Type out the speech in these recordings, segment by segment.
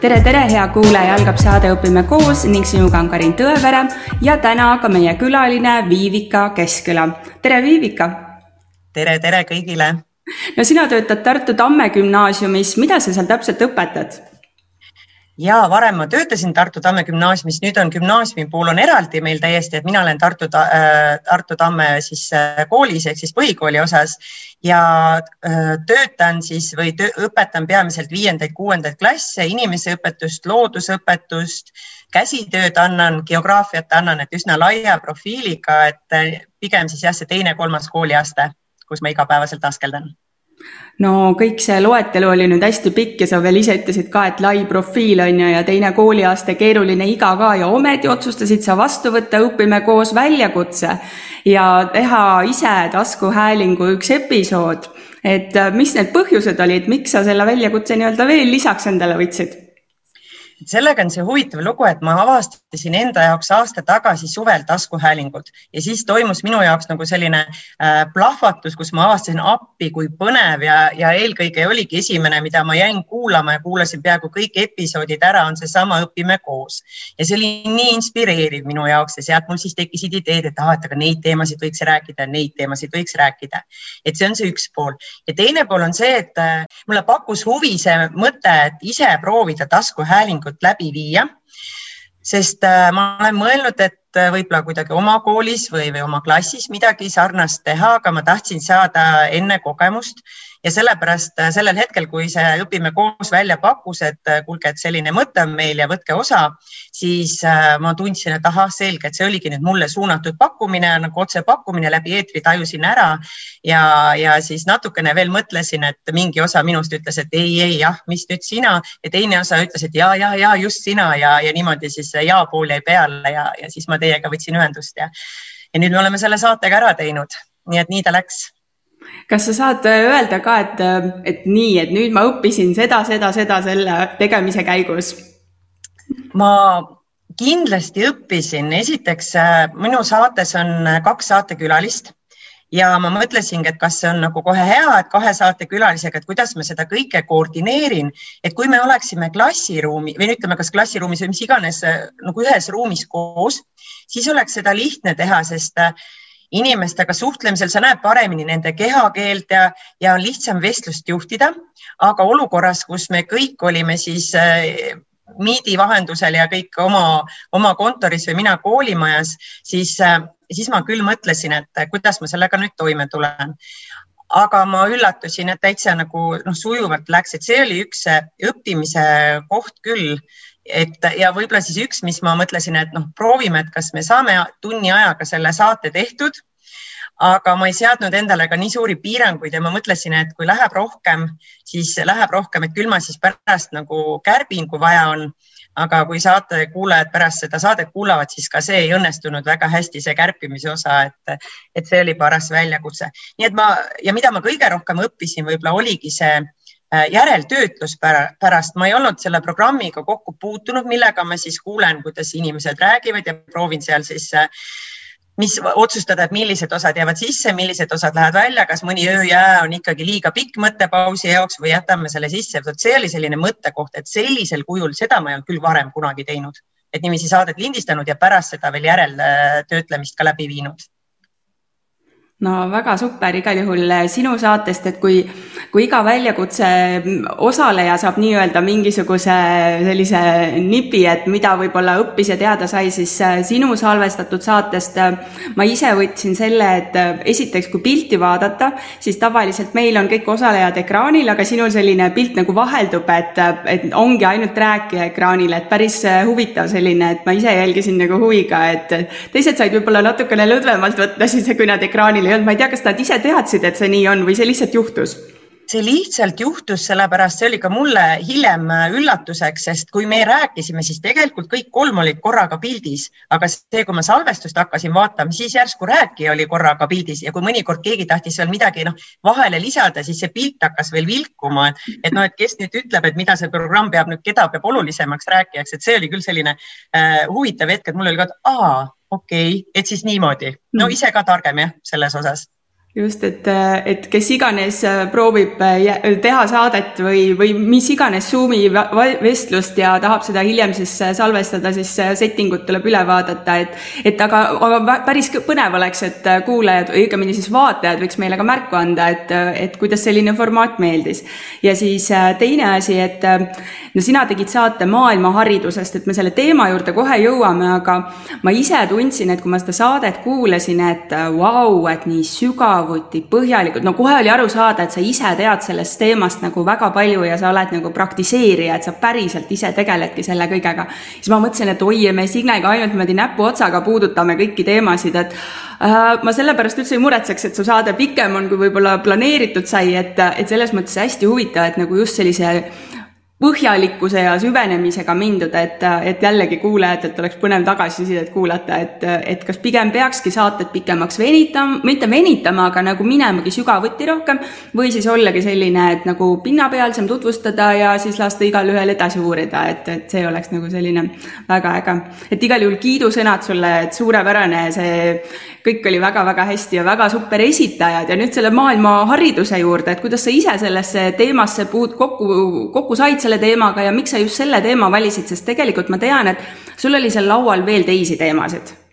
tere, tere, hea kuulaja, algab saade Õpime koos ning sinuga on Karin Tõevere ja täna ka meie külaline Viivika Keskküla. tere, Viivika. tere, tere kõigile. no sina töötad Tartu Tamme gümnaasiumis, mida sa seal täpselt õpetad? Ja varem ma töötasin Tartu Tamme gümnaasiumis, nüüd on gümnaasiumi pool on eraldi meil täiesti, et mina olen Tartu äh,, Tartu Tamme siis äh, koolis ehk siis põhikooli osas. Ja äh, töötan siis või töö, õpetan peamiselt viiendaid, kuuendaid klasse, inimeseõpetust, loodusõpetust, käsitööd annan, geograafiat annan, et üsna laia profiiliga, et äh, pigem siis jah, see teine-kolmas kooliaste, kus ma igapäevaselt askeldan no kõik see loetelu oli nüüd hästi pikk ja sa veel ise ütlesid ka, et lai profiil on ju ja teine kooliaste, keeruline iga ka ja ometi otsustasid sa vastu võtta Õpime koos väljakutse ja teha ise taskuhäälingu üks episood. et mis need põhjused olid, miks sa selle väljakutse nii-öelda veel lisaks endale võtsid? Sellega on see huvitav lugu, et ma avastasin enda jaoks aasta tagasi suvel taskuhäälingud ja siis toimus minu jaoks nagu selline äh, plahvatus, kus ma avastasin appi, kui põnev ja, ja eelkõige oligi esimene, mida ma jäin kuulama ja kuulasin peaaegu kõik episoodid ära, on seesama Õpime koos. ja see oli nii inspireeriv minu jaoks ja sealt mul siis tekkisid ideed, et ah, et aga neid teemasid võiks rääkida, neid teemasid võiks rääkida. et see on see üks pool ja teine pool on see, et äh, mulle pakkus huvi see mõte, et ise proovida taskuhäälingut uuringut läbi viia. sest äh, ma olen mõelnud, et äh, võib-olla kuidagi oma koolis või, või oma klassis midagi sarnast teha, aga ma tahtsin saada enne kogemust ja sellepärast äh, sellel hetkel, kui see Õpime koos välja pakkus, et äh, kuulge, et selline mõte on meil ja võtke osa, siis äh, ma tundsin, et ahah, selge, et see oligi nüüd mulle suunatud pakkumine nagu otsepakkumine läbi eetri tajusin ära. Ja, ja siis natukene veel mõtlesin, et mingi osa minust ütles, et ei, ei, jah, mis nüüd sina? Ja teine osa ütles, et ja, ja, ja just sina. Ja, ja niimoodi siis ja pool jäi peale ja, ja siis ma teiega võtsin ühendust ja, ja nüüd me oleme selle saatega ära teinud, nii et nii ta läks kas sa saad äh, öelda ka, et, äh, et nii, et nüüd ma õppisin seda, seda, seda selle tegemise käigus? ma kindlasti õppisin, esiteks äh, minu saates on kaks saatekülalist ja ma mõtlesingi, et kas see on nagu kohe hea, et kahe saatekülalisega, et kuidas ma seda kõike koordineerin, et kui me oleksime klassiruumi või ütleme, kas klassiruumis või mis iganes nagu ühes ruumis koos, siis oleks seda lihtne teha, sest inimestega suhtlemisel, sa näed paremini nende kehakeelt ja, ja on lihtsam vestlust juhtida. aga olukorras, kus me kõik olime siis äh, Meeti vahendusel ja kõik oma, oma kontoris või mina koolimajas, siis, äh, siis ma küll mõtlesin, et kuidas ma sellega nüüd toime tulen aga ma üllatusin, et täitsa nagu noh, sujuvalt läks, et see oli üks õppimise koht küll et ja võib-olla siis üks, mis ma mõtlesin, et noh, proovime, et kas me saame tunni ajaga selle saate tehtud. Aga ma ei seadnud endale ka nii suuri piiranguid ja ma mõtlesin, et kui läheb rohkem, siis läheb rohkem, et küll ma siis pärast nagu kärbin, kui vaja on. aga kui saate kuulajad pärast seda saadet kuulavad, siis ka see ei õnnestunud väga hästi, see kärpimise osa, et, et see oli paras väljakutse. nii et ma ja mida ma kõige rohkem õppisin, võib-olla oligi see Äh, järeltöötlus pärast, ma ei olnud selle programmiga kokku puutunud, millega ma siis kuulen, kuidas inimesed räägivad ja proovin seal siis äh, mis otsustada, et millised osad jäävad sisse, millised osad lähevad välja, kas mõni ööjää on ikkagi liiga pikk mõttepausi jaoks või jätame selle sisse. vot see oli selline mõttekoht, et sellisel kujul, seda ma ei olnud küll varem kunagi teinud, et niiviisi saadet lindistanud ja pärast seda veel järeltöötlemist ka läbi viinud no väga super igal juhul eh, sinu saatest, et kui, kui iga väljakutse osaleja saab nii-öelda mingisuguse sellise nipi, et mida võib-olla õppis ja teada sai, siis eh, sinu salvestatud saatest eh, ma ise võtsin selle, et esiteks, kui pilti vaadata, siis tavaliselt meil on kõik osalejad ekraanil, aga sinul selline pilt nagu vaheldub, et, et ongi ainult rääkija ekraanil, et päris huvitav selline, et ma ise jälgisin nagu huviga, et teised said võib-olla natukene lõdvemalt võtta siis, kui nad ekraanil ei olnud, ma ei tea, kas nad ise teadsid, et see nii on või see lihtsalt juhtus? see lihtsalt juhtus, sellepärast see oli ka mulle hiljem üllatuseks, sest kui me rääkisime, siis tegelikult kõik kolm olid korraga pildis, aga see, kui ma salvestust hakkasin vaatama, siis järsku rääkija oli korraga pildis. Ja kui mõnikord keegi tahtis veel midagi noh, vahele lisada, siis see pilt hakkas veel vilkuma, et, et noh, et kes nüüd ütleb, et mida see programm peab nüüd, keda peab olulisemaks rääkijaks, et see oli küll selline äh, huvitav hetk, et mul oli ka, et aa okei okay., et siis niimoodi, no mm. ise ka targem jah, selles osas just, et, et kes iganes äh, proovib äh, teha saadet või, või mis iganes Zoomi vestlust ja tahab seda hiljem siis äh, salvestada, siis setting ud tuleb üle vaadata, et, et aga, aga päris põnev oleks, et kuulajad, õigemini siis vaatajad võiks meile ka märku anda, et, et kuidas selline formaat meeldis. ja siis teine asi, et no sina tegid saate maailmaharidusest, et me selle teema juurde kohe jõuame, aga ma ise tundsin, et kui ma seda saadet kuulasin, et vau wow,, et nii sügav sügavuti, põhjalikult, no kohe oli aru saada, et sa ise tead sellest teemast nagu väga palju ja sa oled nagu praktiseerija, et sa päriselt ise tegeledki selle kõigega. siis ma mõtlesin, et oi, me Signega ainult niimoodi näpuotsaga puudutame kõiki teemasid, et äh, ma sellepärast üldse ei muretseks, et su saade pikem on, kui võib-olla planeeritud sai, et, et selles mõttes hästi huvitav, et nagu just sellise põhjalikkuse ja süvenemisega mindud, et, et jällegi kuulajatelt oleks põnev tagasisidet kuulata, et, et kas pigem peakski saated pikemaks venitama, mitte venitama, aga nagu minemagi sügavuti rohkem või siis ollagi selline, et nagu pinnapealsem tutvustada ja siis lasta igalühel edasi uurida, et, et see oleks nagu selline väga äge. et igal juhul kiidusõnad sulle, et suurepärane see kõik oli väga-väga hästi ja väga super esitajad ja nüüd selle maailma hariduse juurde, et kuidas sa ise sellesse teemasse puut-, kokku, kokku said selle teemaga ja miks sa just selle teema valisid, sest tegelikult ma tean, et sul oli seal laual veel teisi teemasid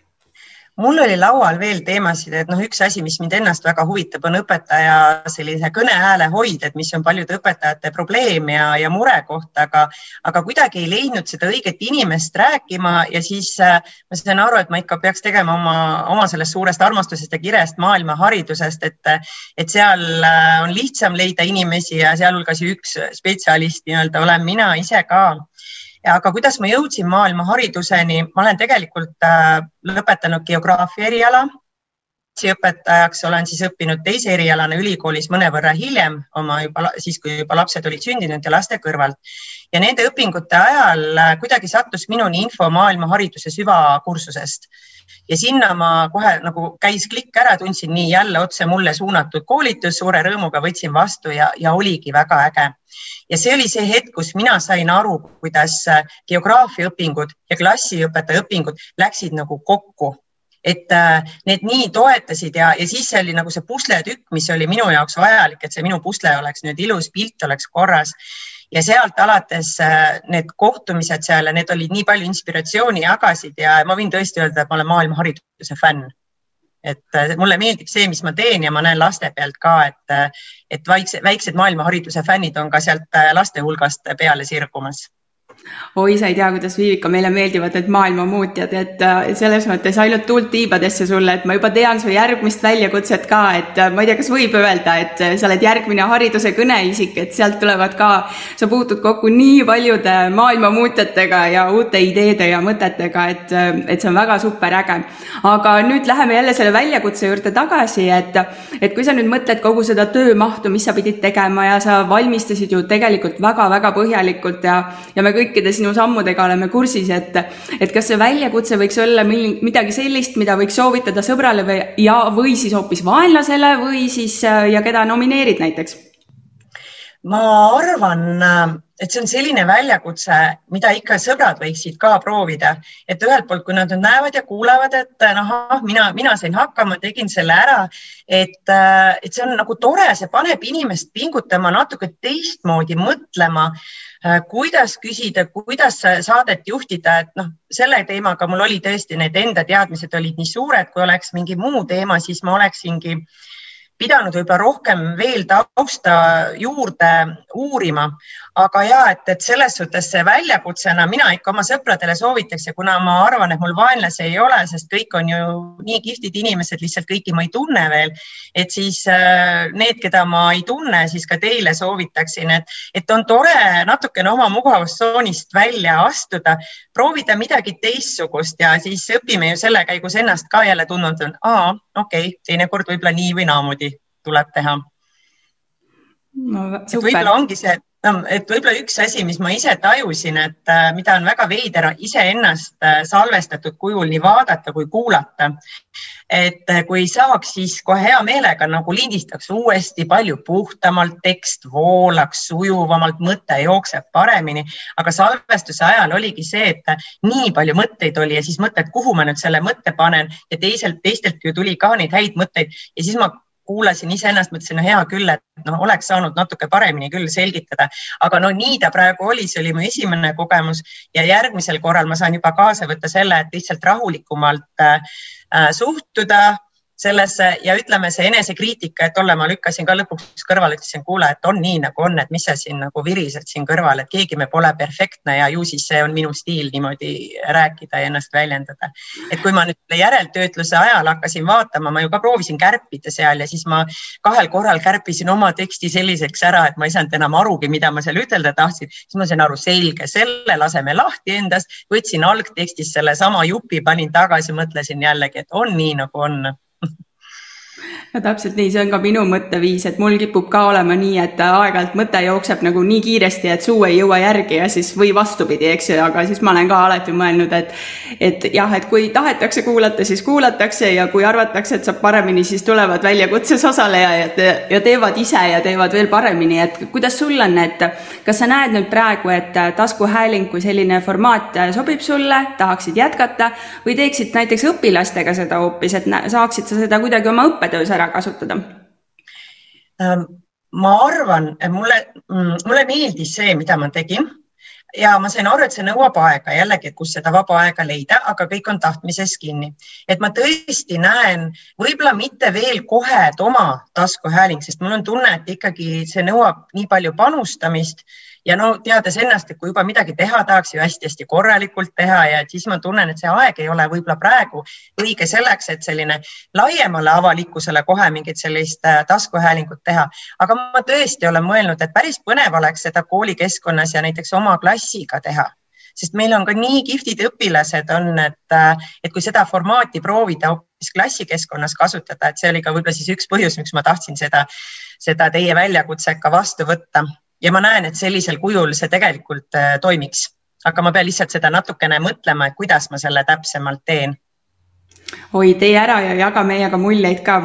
mul oli laual veel teemasid, et noh, üks asi, mis mind ennast väga huvitab, on õpetaja sellise kõnehääle hoid, et mis on paljude õpetajate probleem ja, ja murekoht, aga, aga kuidagi ei leidnud seda õiget inimest rääkima ja siis äh, ma sain aru, et ma ikka peaks tegema oma, oma sellest suurest armastusest ja kirest maailmaharidusest, et, et seal äh, on lihtsam leida inimesi ja sealhulgas üks spetsialist nii-öelda olen mina ise ka aga kuidas ma jõudsin maailmahariduseni, ma olen tegelikult äh, lõpetanud geograafia eriala. õpetajaks olen siis õppinud teise erialana ülikoolis mõnevõrra hiljem, oma juba siis, kui juba lapsed olid sündinud ja laste kõrvalt. ja nende õpingute ajal äh, kuidagi sattus minuni info maailmahariduse süvakursusest ja sinna ma kohe nagu käis klikk ära, tundsin nii jälle otse mulle suunatud koolitus, suure rõõmuga võtsin vastu ja, ja oligi väga äge ja see oli see hetk, kus mina sain aru, kuidas äh, geograafiaõpingud ja klassiõpetaja õpingud läksid nagu kokku et äh, need nii toetasid ja, ja siis oli nagu see pusletükk, mis oli minu jaoks vajalik, et see minu pusle oleks nüüd ilus, pilt oleks korras. Ja sealt alates äh, need kohtumised seal, need olid nii palju inspiratsiooni jagasid ja ma võin tõesti öelda, et ma olen maailmahariduse fänn. Et äh, mulle meeldib see, mis ma teen ja ma näen laste pealt ka, et, äh, et väikse, väiksed maailmahariduse fännid on ka sealt laste hulgast peale sirgumas oi, sa ei tea, kuidas Viivika, meile meeldivad need maailmamuutjad, et selles mõttes ainult tuult tiibadesse sulle, et ma juba tean su järgmist väljakutset ka, et ma ei tea, kas võib öelda, et sa oled järgmine hariduse kõneisik, et sealt tulevad ka, sa puutud kokku nii paljude maailmamuutjatega ja uute ideede ja mõtetega, et, et see on väga super äge. aga nüüd läheme jälle selle väljakutse juurde tagasi, et, et kui sa nüüd mõtled kogu seda töömahtu, mis sa pidid tegema ja sa valmistasid ju tegelikult väga-väga põhjalikult ja, ja me kõik kõikide sinu sammudega oleme kursis, et, et kas see väljakutse võiks olla midagi sellist, mida võiks soovitada sõbrale või, ja, või siis hoopis vaenlasele või siis ja keda nomineerid näiteks? ma arvan, et see on selline väljakutse, mida ikka sõbrad võiksid ka proovida, et ühelt poolt, kui nad nüüd näevad ja kuulevad, et noh, mina, mina sain hakkama, tegin selle ära, et, et see on nagu tore, see paneb inimest pingutama, natuke teistmoodi mõtlema kuidas küsida, kuidas saadet juhtida, et noh, selle teemaga mul oli tõesti need enda teadmised olid nii suured, kui oleks mingi muu teema, siis ma oleksingi äh, pidanud võib-olla rohkem veel tausta juurde uurima. aga ja et, et selles suhtes väljakutsena mina ikka oma sõpradele soovitaks ja kuna ma arvan, et mul vaenlasi ei ole, sest kõik on ju nii kihvtid inimesed, lihtsalt kõiki ma ei tunne veel, et siis äh, need, keda ma ei tunne, siis ka teile soovitaksin, et, et on tore natukene oma mugavustsoonist välja astuda, proovida midagi teistsugust ja siis õpime ju selle käigus ennast ka jälle tundma, et aa, okei okay,, teinekord võib-olla nii või naamoodi tuleb teha no,. võib-olla ongi see, et võib-olla üks asi, mis ma ise tajusin, et äh, mida on väga veider iseennast äh, salvestatud kujul nii vaadata kui kuulata. et äh, kui saaks, siis kohe hea meelega nagu lindistaks uuesti palju puhtamalt, tekst voolaks sujuvamalt, mõte jookseb paremini, aga salvestuse ajal oligi see, et nii palju mõtteid oli ja siis mõtled, kuhu ma nüüd selle mõtte panen ja teiselt, teistelt ju tuli ka neid häid mõtteid ja siis ma kuulasin iseennast, mõtlesin, no hea küll, et noh, oleks saanud natuke paremini küll selgitada, aga no nii ta praegu oli, see oli mu esimene kogemus ja järgmisel korral ma saan juba kaasa võtta selle, et lihtsalt rahulikumalt äh, suhtuda sellesse ja ütleme, see enesekriitika, et olla, ma lükkasin ka lõpuks kõrvale, ütlesin, kuule, et on nii nagu on, et mis sa siin nagu virised siin kõrval, et keegi me pole perfektne ja ju siis see on minu stiil niimoodi rääkida ja ennast väljendada. et kui ma nüüd järeltöötluse ajal hakkasin vaatama, ma ju ka proovisin kärpida seal ja siis ma kahel korral kärpisin oma teksti selliseks ära, et ma ei saanud enam arugi, mida ma seal ütelda tahtsin, siis ma sain aru, selge, selle laseme lahti endast, võtsin algtekstist sellesama jupi, panin tagasi, mõtlesin jällegi, et on nii nagu on no täpselt nii, see on ka minu mõtteviis, et mul kipub ka olema nii, et aeg-ajalt mõte jookseb nagu nii kiiresti, et suu ei jõua järgi ja siis või vastupidi, eks ju, aga siis ma olen ka alati mõelnud, et et jah, et kui tahetakse kuulata, siis kuulatakse ja kui arvatakse, et saab paremini, siis tulevad väljakutses osalejad ja, ja teevad ise ja teevad veel paremini, et kuidas sul on, et kas sa näed nüüd praegu, et taskuhääling kui selline formaat sobib sulle, tahaksid jätkata või teeksid näiteks õpilastega seda hoopis, et saaksid sa seda kuidagi oma õppetöös ära kasutada? Ähm, ma arvan, mulle, mm, mulle meeldis see, mida ma tegin ja ma sain aru, et see nõuab aega jällegi, kus seda vaba aega leida, aga kõik on tahtmises kinni. et ma tõesti näen, võib-olla mitte veel kohe, et oma taskuhääling, sest mul on tunne, et ikkagi see nõuab nii palju panustamist ja no teades ennast, et kui juba midagi teha, tahaks ju hästi-hästi korralikult teha ja siis ma tunnen, et see aeg ei ole võib-olla praegu õige selleks, et selline laiemale avalikkusele kohe mingit sellist äh, taskuhäälingut teha. aga ma tõesti olen mõelnud, et päris põnev oleks seda koolikeskkonnas ja näiteks oma klassiga teha sest meil on ka nii kihvtid õpilased on, et, äh, et kui seda formaati proovida hoopis klassikeskkonnas kasutada, et see oli ka võib-olla siis üks põhjus, miks ma tahtsin seda, seda teie väljakutset ka vastu võtta ja ma näen, et sellisel kujul see tegelikult äh, toimiks, aga ma pean lihtsalt seda natukene mõtlema, et kuidas ma selle täpsemalt teen oi, tee ära ja jaga meiega muljeid ka.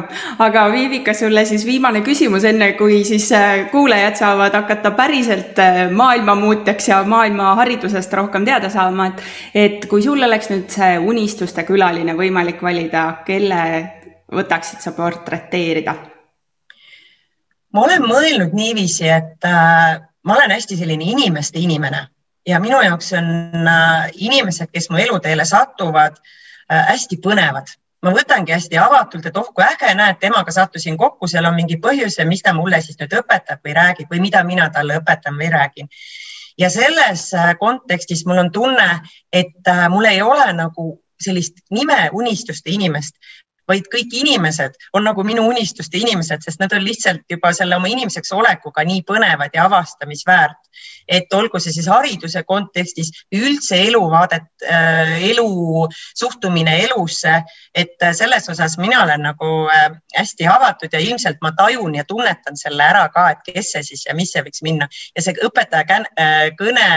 aga Viivika, sulle siis viimane küsimus, enne kui siis äh, kuulajad saavad hakata päriselt äh, maailma muutjaks ja maailma haridusest rohkem teada saama, et, et kui sul oleks nüüd see unistuste külaline võimalik valida, kelle võtaksid sa portreteerida? Ma olen mõelnud niiviisi, et äh, ma olen hästi selline inimeste inimene ja minu jaoks on äh, inimesed, kes mu eluteele satuvad äh,, hästi põnevad. ma võtangi hästi avatult, et oh kui äge, näed, temaga sattusin kokku, seal on mingi põhjus ja mis ta mulle siis nüüd õpetab või räägib või mida mina talle õpetan või räägin. ja selles kontekstis mul on tunne, et mul ei ole nagu sellist nime unistuste inimest, vaid kõik inimesed on nagu minu unistuste inimesed, sest nad on lihtsalt juba selle oma inimeseks olekuga nii põnevad ja avastamisväärt. et olgu see siis hariduse kontekstis, üldse eluvaadet, äh, elu, suhtumine elusse, et selles osas mina olen nagu äh, hästi avatud ja ilmselt ma tajun ja tunnetan selle ära ka, et kes see siis ja mis see võiks minna ja see õpetaja äh, kõne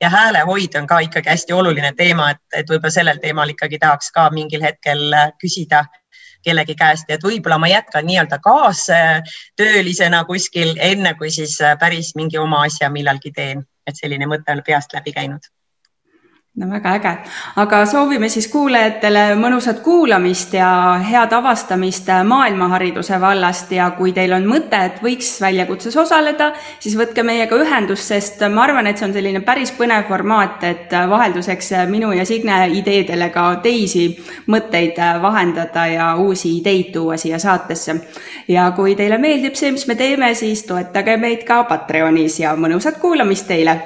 ja häälehoid on ka ikkagi hästi oluline teema, et, et võib-olla sellel teemal ikkagi tahaks ka mingil hetkel küsida kellegi käest, et võib-olla ma jätkan nii-öelda kaastöölisena kuskil, enne kui siis päris mingi oma asja millalgi teen, et selline mõte on peast läbi käinud no väga äge, aga soovime siis kuulajatele mõnusat kuulamist ja head avastamist maailmahariduse vallast. Ja kui teil on mõte, et võiks väljakutses osaleda, siis võtke meiega ühendust, sest ma arvan, et see on selline päris põnev formaat, et vahelduseks minu ja Signe ideedele ka teisi mõtteid vahendada ja uusi ideid tuua siia saatesse. ja kui teile meeldib see, mis me teeme, siis toetage meid ka Patreonis ja mõnusat kuulamist teile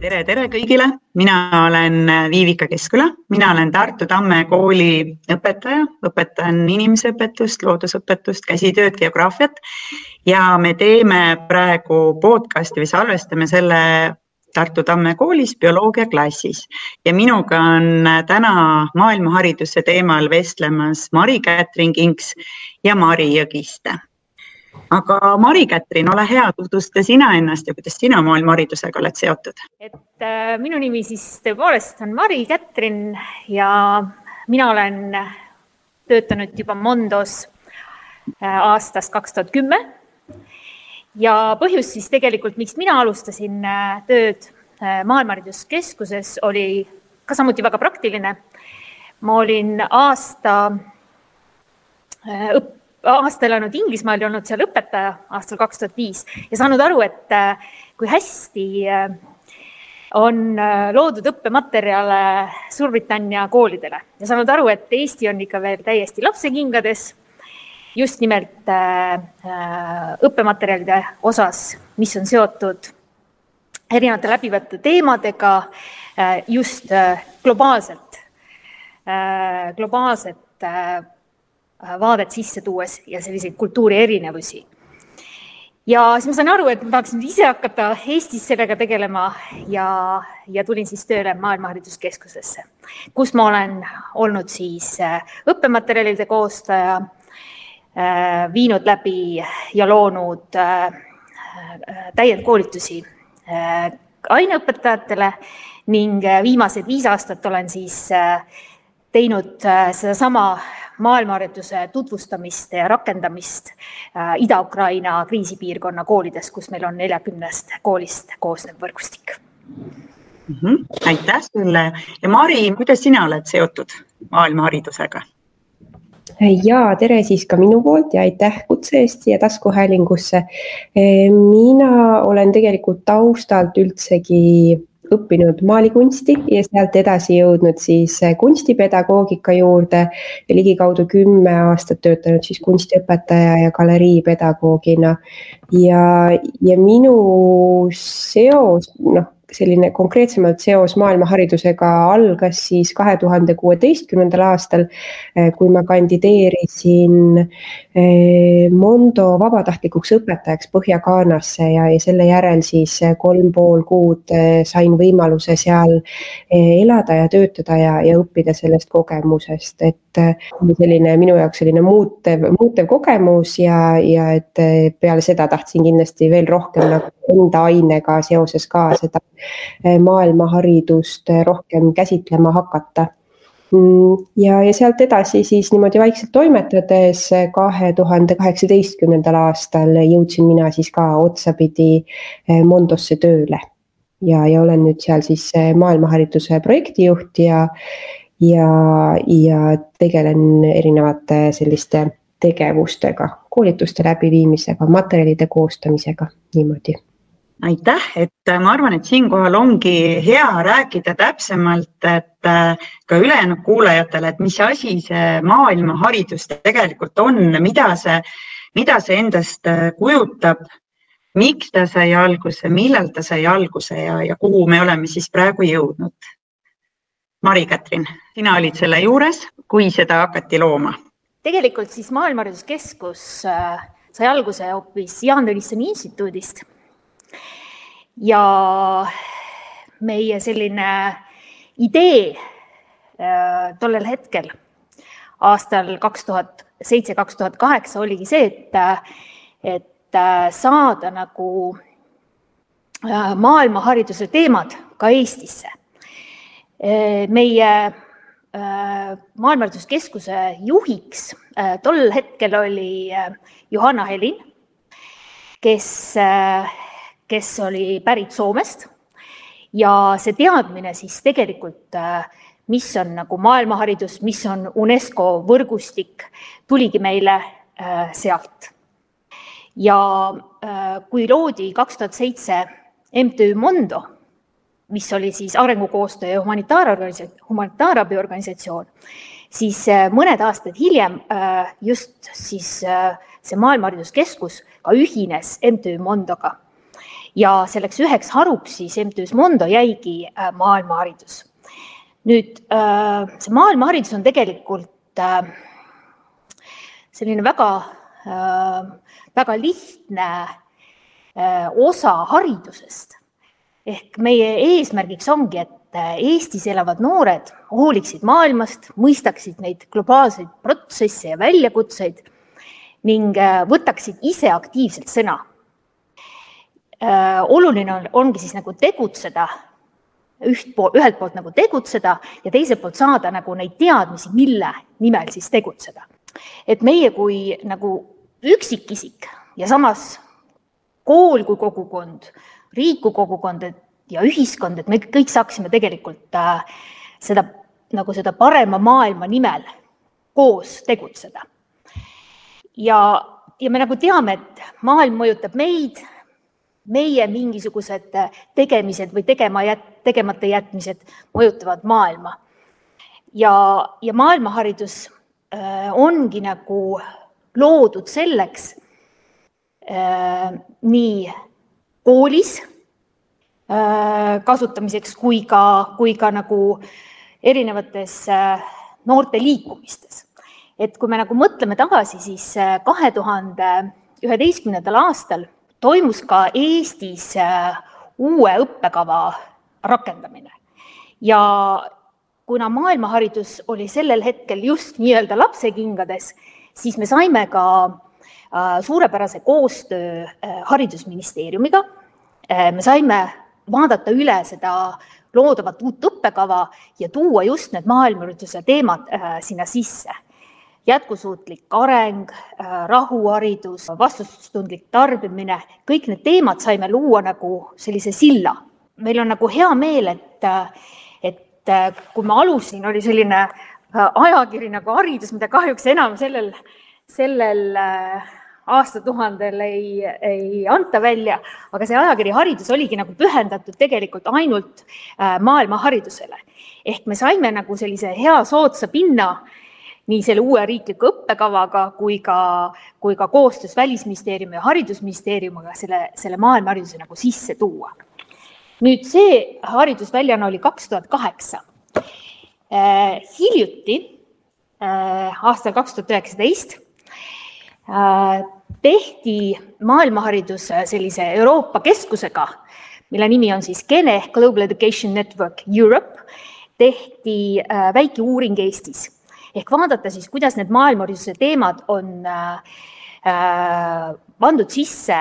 tere, tere kõigile, mina olen Viivika Keskküla, mina olen Tartu Tamme kooli õpetaja, õpetan inimeseõpetust, loodusõpetust, käsitööd, geograafiat. Ja me teeme praegu podcast'i või salvestame selle Tartu Tamme koolis bioloogiaklassis ja minuga on täna maailmahariduse teemal vestlemas Mari-Kätrin Kinks ja Mari Jõgiste aga Mari-Kätrin, ole hea, tutvusta sina ennast ja kuidas sina maailmaharidusega oled seotud? et äh, minu nimi siis tõepoolest on Mari-Kätrin ja mina olen töötanud juba Mondos äh, aastast kaks tuhat kümme. ja põhjus siis tegelikult, miks mina alustasin äh, tööd äh, Maailmahariduskeskuses, oli ka samuti väga praktiline ma olin aasta õpp-, aasta elanud Inglismaal ja olnud seal õpetaja aastal kaks tuhat viis ja saanud aru, et kui hästi on loodud õppematerjale Suurbritannia koolidele. Ja saanud aru, et Eesti on ikka veel täiesti lapsekingades just nimelt õppematerjalide osas, mis on seotud erinevate läbivate teemadega just globaalselt, globaalset vaadet sisse tuues ja selliseid kultuuri erinevusi. ja siis ma sain aru, et ma tahaksin ise hakata Eestis sellega tegelema ja, ja tulin siis tööle Maailma Hariduskeskusesse, kus ma olen olnud siis õppematerjalide koostaja, viinud läbi ja loonud täiendkoolitusi aineõpetajatele ning viimased viis aastat olen siis teinud sedasama maailmahariduse tutvustamist ja rakendamist Ida-Ukraina kriisipiirkonna koolides, kus meil on neljakümnest koolist koosnev võrgustik mm. -hmm. aitäh sulle ja Mari, kuidas sina oled seotud maailmaharidusega? ja tere siis ka minu poolt ja aitäh kutse eest siia taskuhäälingusse. mina olen tegelikult taustalt üldsegi õppinud maalikunsti ja sealt edasi jõudnud siis kunstipedagoogika juurde ja ligikaudu kümme aastat töötanud siis kunstiõpetaja ja galeriipedagoogina. ja, ja minu seos, noh selline konkreetsemalt seos maailmaharidusega algas siis kahe tuhande kuueteistkümnendal aastal, eh, kui ma kandideerisin eh, Mondo vabatahtlikuks õpetajaks Põhja-Ghanasse ja, ja selle järel siis kolm pool kuud eh, sain võimaluse seal elada ja töötada ja, ja õppida sellest kogemusest, et selline minu jaoks selline muutev, muutev kogemus ja, ja et peale seda tahtsin kindlasti veel rohkem nagu enda ainega seoses ka seda Eh, maailmaharidust rohkem käsitlema hakata mm, ja, ja sealt edasi siis niimoodi vaikselt toimetades kahe tuhande kaheksateistkümnendal aastal jõudsin mina siis ka otsapidi Mondosse tööle. ja, ja olen nüüd seal siis maailmahariduse projektijuht ja, ja, ja tegelen erinevate selliste tegevustega, koolituste läbiviimisega, materjalide koostamisega, niimoodi aitäh, et äh, ma arvan, et siinkohal ongi hea rääkida täpsemalt, et äh, ka ülejäänud kuulajatele, et mis asi see maailmaharidus tegelikult on, mida see, mida see endast äh, kujutab, miks ta sai alguse, millal ta sai alguse ja, ja kuhu me oleme siis praegu jõudnud. Mari-Kätrin, sina olid selle juures, kui seda hakati looma? tegelikult siis Maailma Hariduskeskus sai alguse hoopis Jaan Tõnissoni instituudist ja meie selline idee äh, tollel hetkel aastal kaks tuhat seitse, kaks tuhat kaheksa oligi see, et, et äh, saada nagu äh, maailmahariduse teemad ka Eestisse. Meie Maailmahariduskeskuse juhiks tol hetkel oli Johanna Helin, kes kes oli pärit Soomest ja see teadmine siis tegelikult, mis on nagu maailmaharidus, mis on UNESCO võrgustik, tuligi meile sealt. ja kui loodi kaks tuhat seitse MTÜ Mondo, mis oli siis arengukoostöö ja humanitaarorganisatsioon, humanitaarabiorganisatsioon, siis mõned aastad hiljem just siis see Maailmahariduskeskus ka ühines MTÜ Mondoga ja selleks üheks haruks siis MTÜ-s Mondo jäigi äh, maailmaharidus. nüüd äh, see maailmaharidus on tegelikult äh, selline väga, väga lihtne osa haridusest. Ehk meie eesmärgiks ongi, et Eestis elavad noored hooliksid maailmast, mõistaksid neid globaalseid protsesse ja väljakutseid ning võtaksid ise aktiivselt sõna Äh, oluline on, ongi siis nagu tegutseda, üht pool, ühelt poolt nagu tegutseda ja teiselt poolt saada nagu neid teadmisi, mille nimel siis tegutseda. et meie kui nagu üksikisik ja samas kool kui kogukond, riik kui kogukond ja ühiskond, et me kõik saaksime tegelikult äh, seda nagu seda parema maailma nimel koos tegutseda. ja, ja me nagu teame, et maailm mõjutab meid, meie mingisugused tegemised või tegema jät-, tegemata jätmised mõjutavad maailma. ja, ja maailmaharidus äh, ongi nagu loodud selleks äh, nii koolis äh, kasutamiseks kui ka, kui ka nagu erinevates äh, noorte liikumistes. et kui me nagu mõtleme tagasi, siis äh, kahe tuhande üheteistkümnendal aastal toimus ka Eestis uue õppekava rakendamine ja kuna maailmaharidus oli sellel hetkel just nii-öelda lapsekingades, siis me saime ka suurepärase koostöö Haridusministeeriumiga. Me saime vaadata üle seda loodavat uut õppekava ja tuua just need maailmaürituse teemad äh, sinna sisse. jätkusuutlik areng, äh, rahuharidus, vastutustundlik tarbimine, kõik need teemad saime luua nagu sellise silla. meil on nagu hea meel, et, äh, et kui ma alustasin, oli selline ajakiri nagu Haridus, mida kahjuks enam sellel, sellel äh, aastatuhandel ei, ei anta välja, aga see ajakiri Haridus oligi nagu pühendatud tegelikult ainult äh, maailmaharidusele. ehk me saime nagu sellise hea soodsa pinna nii selle uue riikliku õppekavaga kui ka, kui ka koostöös Välisministeeriumi ja Haridusministeeriumiga selle, selle maailmahariduse nagu sisse tuua. nüüd see haridusväljaanne oli kaks tuhat kaheksa. Äh, hiljuti, äh, aastal kaks tuhat üheksateist tehti maailmaharidus sellise Euroopa keskusega, mille nimi on siis GENE ehk Global Education Network Europe, tehti äh, väike uuring Eestis. Ehk vaadata siis, kuidas need maailmahariduse teemad on äh, äh, pandud sisse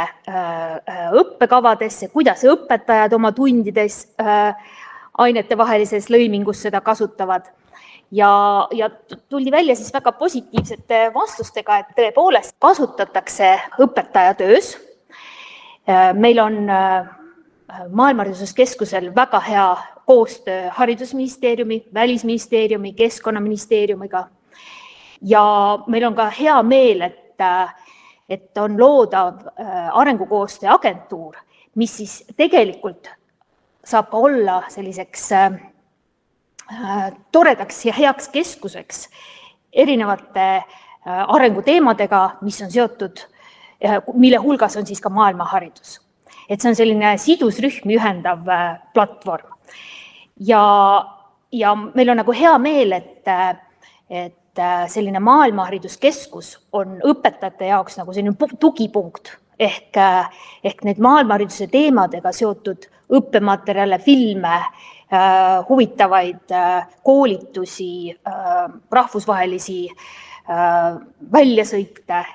õppekavadesse, kuidas õpetajad oma tundides ainetevahelises lõimingus seda kasutavad ja, ja tuldi välja siis väga positiivsete vastustega, et tõepoolest kasutatakse õpetajatöös. meil on äh, Maailmahariduskeskusel väga hea koostöö Haridusministeeriumi, Välisministeeriumi, Keskkonnaministeeriumiga. ja meil on ka hea meel, et, äh, et on loodav äh, arengukoostöö agentuur, mis siis tegelikult saab ka olla selliseks Äh, toredaks ja heaks keskuseks erinevate äh, arenguteemadega, mis on seotud, äh, mille hulgas on siis ka maailmaharidus. et see on selline sidusrühmi ühendav platvorm. ja, ja meil on nagu hea meel, et, et selline maailmahariduskeskus on õpetajate jaoks nagu selline tugipunkt ehk, ehk need maailmahariduse teemadega seotud õppematerjale, filme Äh, huvitavaid äh, koolitusi, äh, rahvusvahelisi väljasõite.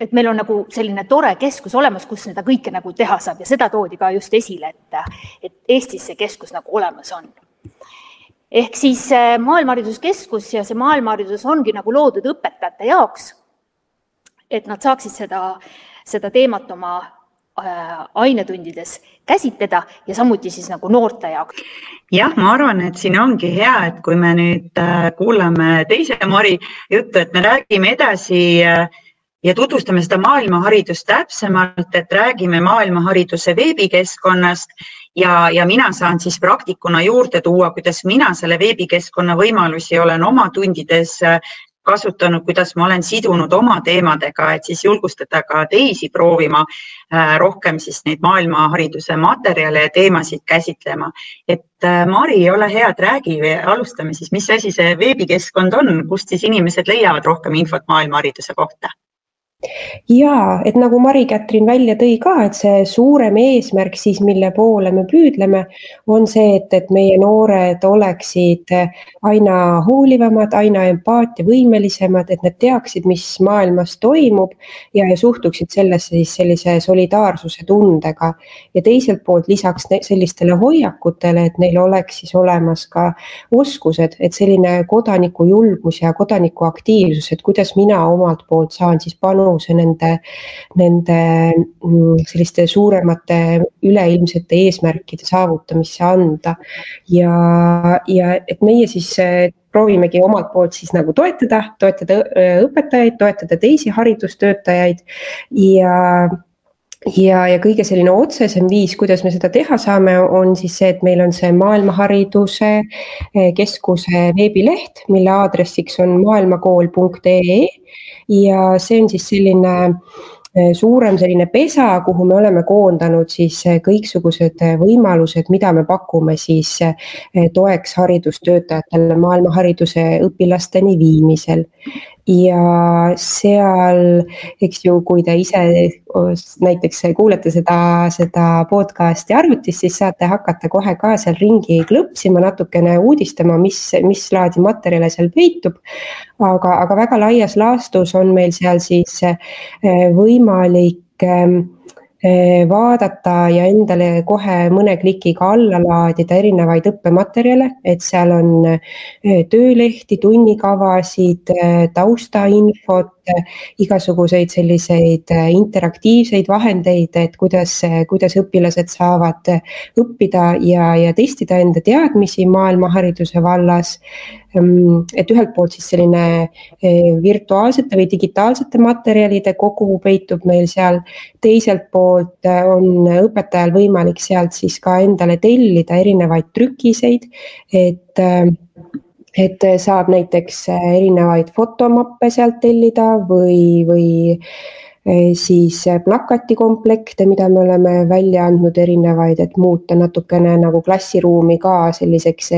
et meil on nagu selline tore keskus olemas, kus seda kõike nagu teha saab ja seda toodi ka just esile, et, et Eestis see keskus nagu olemas on ehk siis Maailmahariduskeskus ja see maailmaharidus ongi nagu loodud õpetajate jaoks, et nad saaksid seda, seda teemat oma Äh, ainetundides käsitleda ja samuti siis nagu noorte jaoks. jah, ma arvan, et siin ongi hea, et kui me nüüd äh, kuulame teise Mari juttu, et me räägime edasi äh, ja tutvustame seda maailmaharidust täpsemalt, et räägime maailmahariduse veebikeskkonnast ja, ja mina saan siis praktikuna juurde tuua, kuidas mina selle veebikeskkonna võimalusi olen oma tundides kasutanud, kuidas ma olen sidunud oma teemadega, et siis julgustada ka teisi proovima äh, rohkem siis neid maailmahariduse materjale ja teemasid käsitlema. et äh, Mari, ole hea, et räägi, alustame siis, mis asi see veebikeskkond on, kust siis inimesed leiavad rohkem infot maailmahariduse kohta? Ja et nagu Mari-Kätrin välja tõi ka, et see suurem eesmärk siis, mille poole me püüdleme, on see, et, et meie noored oleksid aina hoolivamad, aina empaatiavõimelisemad, et nad teaksid, mis maailmas toimub ja, ja suhtuksid sellesse siis sellise solidaarsuse tundega. ja teiselt poolt lisaks sellistele hoiakutele, et neil oleks siis olemas ka oskused, et selline kodanikujulgus ja kodanikuaktiivsus, et kuidas mina omalt poolt saan siis panustada panuse nende, nende mm, selliste suuremate üleilmsete eesmärkide saavutamisse anda. ja, ja et meie siis proovimegi omalt poolt siis nagu toetada, toetada õpetajaid, toetada teisi haridustöötajaid ja ja, ja kõige selline otsesem viis, kuidas me seda teha saame, on siis see, et meil on see Maailmahariduse eh, Keskuse veebileht, mille aadressiks on maailmakool.ee ja see on siis selline eh, suurem selline pesa, kuhu me oleme koondanud siis eh, kõiksugused võimalused, mida me pakume siis toeks haridustöötajatele maailmahariduse õpilasteni viimisel ja seal, eks ju, kui te ise näiteks kuulete seda, seda podcast'i arvutis, siis saate hakata kohe ka seal ringi klõpsima, natukene uudistama, mis, mis laadi materjale seal peitub. aga, aga väga laias laastus on meil seal siis eh, võimalik ähm, Eh, vaadata ja endale kohe mõne klikiga alla laadida erinevaid õppematerjale, et seal on eh, töölehti, tunnikavasid, eh, taustainfot, igasuguseid selliseid interaktiivseid vahendeid, et kuidas, kuidas õpilased saavad õppida ja, ja testida enda teadmisi maailmahariduse vallas. Ehm, et ühelt poolt siis selline virtuaalsete või digitaalsete materjalide kogu peitub meil seal, teiselt poolt on õpetajal võimalik sealt siis ka endale tellida erinevaid trükiseid, et et saab näiteks erinevaid fotomappe sealt tellida või, või siis plakatikomplekte, mida me oleme välja andnud erinevaid, et muuta natukene nagu klassiruumi ka selliseks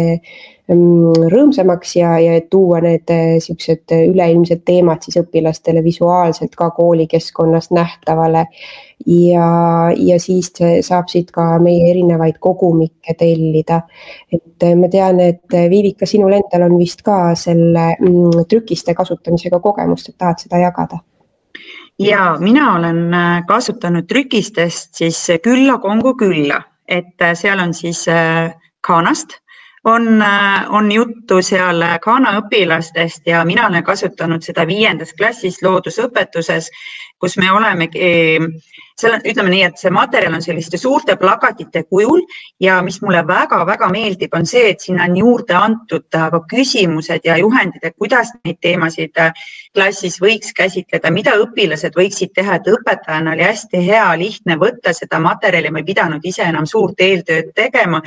Mm, rõõmsamaks ja, ja tuua need siuksed üleilmsed teemad siis õpilastele visuaalselt ka koolikeskkonnas nähtavale. Ja, ja siis saab siit ka meie erinevaid kogumikke tellida. et eh, ma tean, et eh, Viivika, sinul endal on vist ka selle mm, trükiste kasutamisega kogemust, et tahad seda jagada ja mina olen kasutanud trükistest siis Külla Kongo külla, et seal on siis Ghanast on, äh, on juttu seal Ghana õpilastest ja mina olen kasutanud seda viiendas klassis loodusõpetuses, kus me olemegi seal on, ütleme nii, et see materjal on selliste suurte plakatite kujul ja mis mulle väga-väga meeldib, on see, et sinna on juurde antud äh, ka küsimused ja juhendid, et kuidas neid teemasid äh, klassis võiks käsitleda, mida õpilased võiksid teha, et õpetajana oli hästi hea, lihtne võtta seda materjali, ma ei pidanud ise enam suurt eeltööd tegema.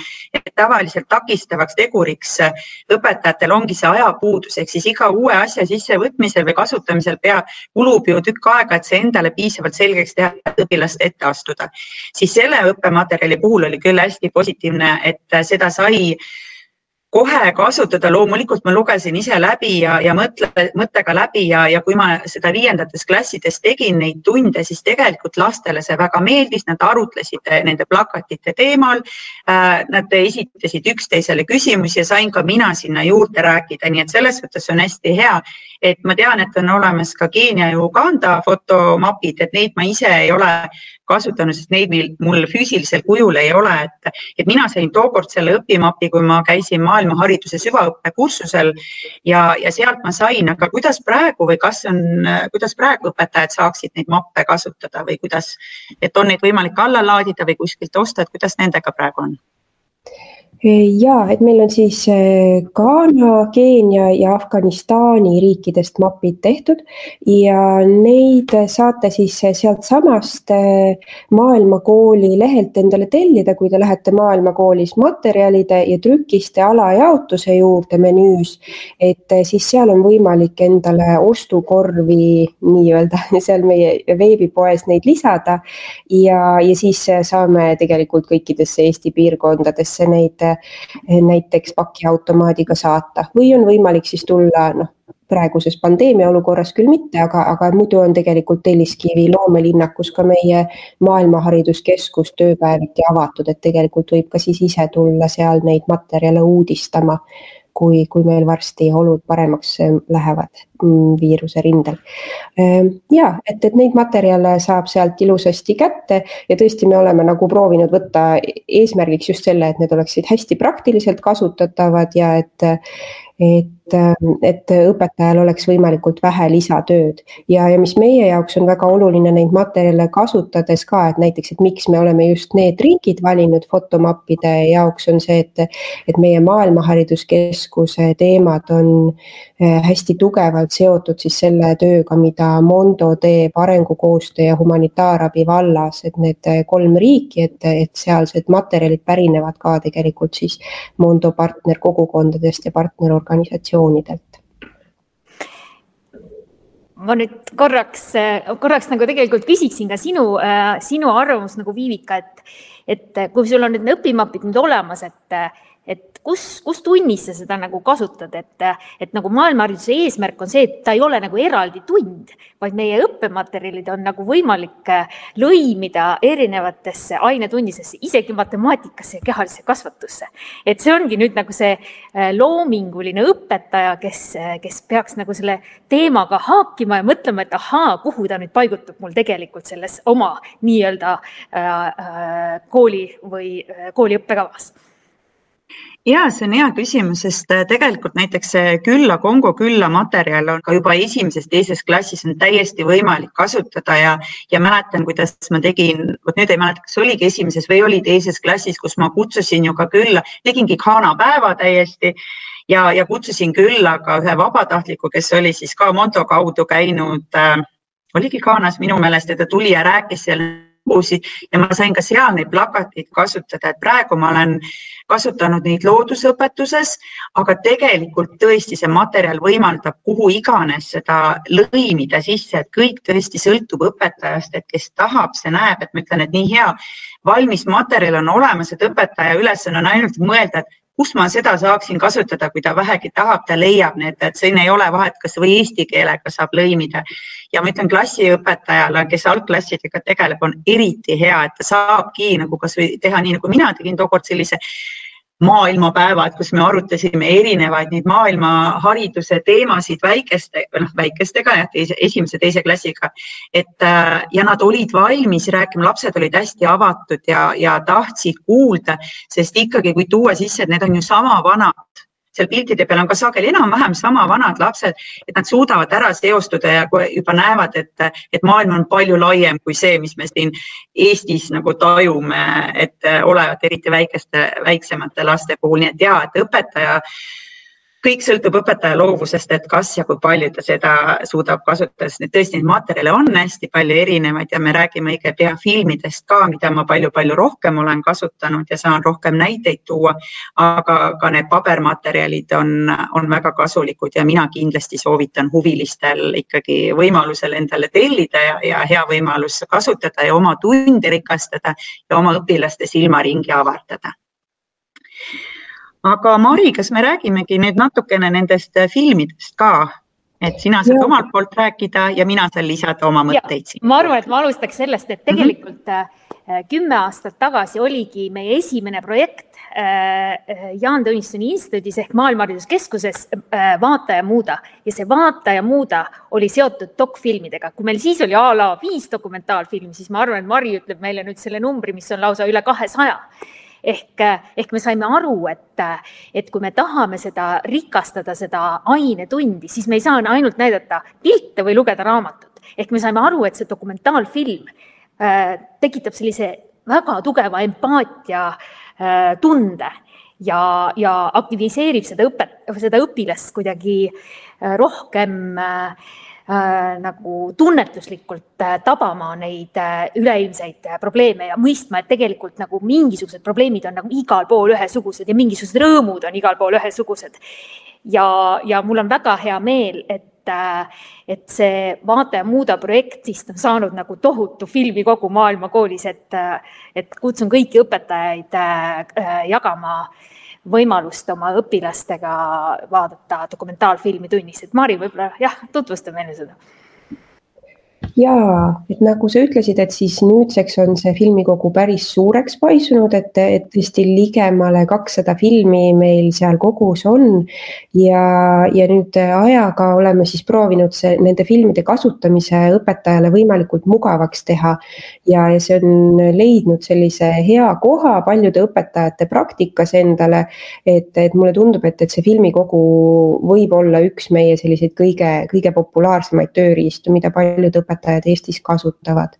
tavaliselt takistavaks teguriks äh, õpetajatel ongi see ajapuudus, ehk siis iga uue asja sissevõtmisel või kasutamisel pea, kulub ju tükk aega, et see endale piisavalt selgeks teha, et õpilast ette astuda. siis selle õppematerjali puhul oli küll hästi positiivne, et seda sai kohe kasutada, loomulikult ma lugesin ise läbi ja, ja mõtle, mõttega läbi ja, ja kui ma seda viiendates klassides tegin neid tunde, siis tegelikult lastele see väga meeldis, nad arutlesid nende plakatite teemal. Äh,. Nad esitasid üksteisele küsimusi ja sain ka mina sinna juurde rääkida, nii et selles mõttes on hästi hea, et ma tean, et on olemas ka Keenia ja Uganda fotomapid, et neid ma ise ei ole kasutanud, sest neid meil, mul füüsilisel kujul ei ole, et, et mina sain tookord selle õpimapi, kui ma käisin maailmahariduse süvaõppekursusel ja, ja sealt ma sain, aga kuidas praegu või kas on, kuidas praegu õpetajad saaksid neid mappe kasutada või kuidas, et on neid võimalik alla laadida või kuskilt osta, et kuidas nendega praegu on? Ja et meil on siis eh, Ghana, Keenia ja Afganistani riikidest mapid tehtud ja neid saate siis sealtsamast eh, Maailmakooli lehelt endale tellida, kui te lähete Maailmakoolis materjalide ja trükiste alajaotuse juurde menüüs. et siis seal on võimalik endale ostukorvi nii-öelda seal meie veebipoes neid lisada ja, ja siis saame tegelikult kõikidesse Eesti piirkondadesse neid näiteks pakiautomaadiga saata. Või on võimalik siis tulla noh, praeguses pandeemia olukorras küll mitte, aga, aga muidu on tegelikult Telliskivi loomelinnakus ka meie Maailmahariduskeskus tööpäeviti avatud, et tegelikult võib ka siis ise tulla seal neid materjale uudistama, kui, kui meil varsti olud paremaks eh, lähevad mm, viiruse rindel. Ehm, ja et, et neid materjale saab sealt ilusasti kätte ja tõesti, me oleme nagu proovinud võtta eesmärgiks just selle, et need oleksid hästi praktiliselt kasutatavad ja et et, et õpetajal oleks võimalikult vähe lisatööd. Ja, ja mis meie jaoks on väga oluline neid materjale kasutades ka, et näiteks, et miks me oleme just need riigid valinud fotomappide jaoks, on see, et, et meie Maailmahariduskeskuse teemad on eh, hästi tugevalt seotud siis selle tööga, mida Mondo teeb arengukoostöö ja humanitaarabi vallas, et need kolm riiki, et, et sealsed materjalid pärinevad ka tegelikult siis Mondo partnerkogukondadest ja partnerorganisatsioonidest organisatsioonidelt? ma nüüd korraks, korraks nagu tegelikult küsiksin ka sinu, sinu arvamust nagu Viivika, et, et kui sul on nüüd õpimapid nüüd olemas, et et kus, kus tunnis sa seda nagu kasutad, et, et nagu maailmahariduse eesmärk on see, et ta ei ole nagu eraldi tund, vaid meie õppematerjalid on nagu võimalik äh, lõimida erinevatesse ainetundidesse, isegi matemaatikasse ja kehalisse kasvatusse. et see ongi nüüd nagu see äh, loominguline õpetaja, kes, äh, kes peaks nagu selle teemaga haakima ja mõtlema, et ahaa, kuhu ta nüüd paigutub mul tegelikult selles oma nii-öelda kooli või kooli õppekavas ja see on hea küsimus, sest äh, tegelikult näiteks see külla, Kongo külla materjal on ka juba esimeses-teises klassis on täiesti võimalik kasutada ja, ja mäletan, kuidas ma tegin, vot nüüd ei mäleta, kas oligi esimeses või oli teises klassis, kus ma kutsusin ju ka külla, tegingi Ghana päeva täiesti ja, ja kutsusin külla ka ühe vabatahtliku, kes oli siis ka Monto kaudu käinud äh,, oligi Ghanas minu meelest ja ta tuli ja rääkis seal lugusid ja ma sain ka seal neid plakateid kasutada, et praegu ma olen kasutanud neid loodusõpetuses, aga tegelikult tõesti see materjal võimaldab kuhu iganes seda lõimida sisse, et kõik tõesti sõltub õpetajast, et kes tahab, see näeb, et ma ütlen, et nii hea valmis materjal on olemas, et õpetaja ülesanne on ainult mõelda, et kus ma seda saaksin kasutada, kui ta vähegi tahab, ta leiab need, et siin ei ole vahet, kas või eesti keelega saab lõimida. ja ma ütlen klassiõpetajale, kes algklassidega tegeleb, on eriti hea, et ta saabki nagu kasvõi teha nii, nagu mina tegin tookord sellise maailmapäevad, kus me arutasime erinevaid neid maailmahariduse teemasid väikeste, noh väikestega esimese, teise klassiga. et äh, ja nad olid valmis rääkima, lapsed olid hästi avatud ja, ja tahtsid kuulda, sest ikkagi, kui tuua sisse, et need on ju sama vanad seal piltide peal on ka sageli enam-vähem sama vanad lapsed, et nad suudavad ära seostuda ja juba näevad, et, et maailm on palju laiem kui see, mis me siin Eestis nagu tajume, et olevat eriti väikeste, väiksemate laste puhul, nii et ja, et õpetaja äh, kõik sõltub õpetaja loovusest, et kas ja kui palju ta seda suudab kasutada, sest tõesti neid materjale on hästi palju erinevaid ja me räägime õige pea filmidest ka, mida ma palju-palju rohkem olen kasutanud ja saan rohkem näiteid tuua. aga ka need pabermaterjalid on, on väga kasulikud ja mina kindlasti soovitan huvilistel ikkagi võimalusel endale tellida ja, ja hea võimalus kasutada ja oma tunde rikastada ja oma õpilaste silmaringi avardada aga Mari, kas me räägimegi nüüd natukene nendest äh, filmidest ka? et sina saad ja. omalt poolt rääkida ja mina saan lisada oma mõtteid ma arvan, et ma alustaks sellest, et tegelikult mm -hmm. kümme aastat tagasi oligi meie esimene projekt äh, Jaan Tõnissoni instituudis ehk Maailmahariduskeskuses Vaata ja muuda ja see Vaata ja muuda oli seotud dokfilmidega. kui meil siis oli a la viis dokumentaalfilmi, siis ma arvan, et Mari ütleb meile nüüd selle numbri, mis on lausa üle kahesaja ehk, ehk me saime aru, et, et kui me tahame seda rikastada, seda ainetundi, siis me ei saa ainult näidata pilte või lugeda raamatut. ehk me saime aru, et see dokumentaalfilm äh, tekitab sellise väga tugeva empaatia tunde ja, ja aktiviseerib seda õpet, seda õpilast kuidagi rohkem äh, äh, nagu tunnetuslikult äh, tabama neid äh, üleilmseid äh, probleeme ja mõistma, et tegelikult nagu mingisugused probleemid on nagu igal pool ühesugused ja mingisugused rõõmud on igal pool ühesugused. ja, ja mul on väga hea meel, et äh, et see Vaata ja muuda projektist on saanud nagu tohutu filmikogu maailmakoolis, et, äh, et kutsun kõiki õpetajaid jagama äh, võimalust oma õpilastega vaadata dokumentaalfilmi tunnis, et Mari, võib-olla jah, tutvusta meile seda. Jaa, et nagu sa ütlesid, et siis nüüdseks on see filmikogu päris suureks paisunud, et, et tõesti ligemale kakssada filmi meil seal kogus on. ja, ja nüüd ajaga oleme siis proovinud see, nende filmide kasutamise õpetajale võimalikult mugavaks teha. ja, ja see on leidnud sellise hea koha paljude õpetajate praktikas endale. et, et mulle tundub, et, et see filmikogu võib olla üks meie selliseid kõige, kõige populaarsemaid tööriistu, mida paljud õpetajad õpetajad Eestis kasutavad.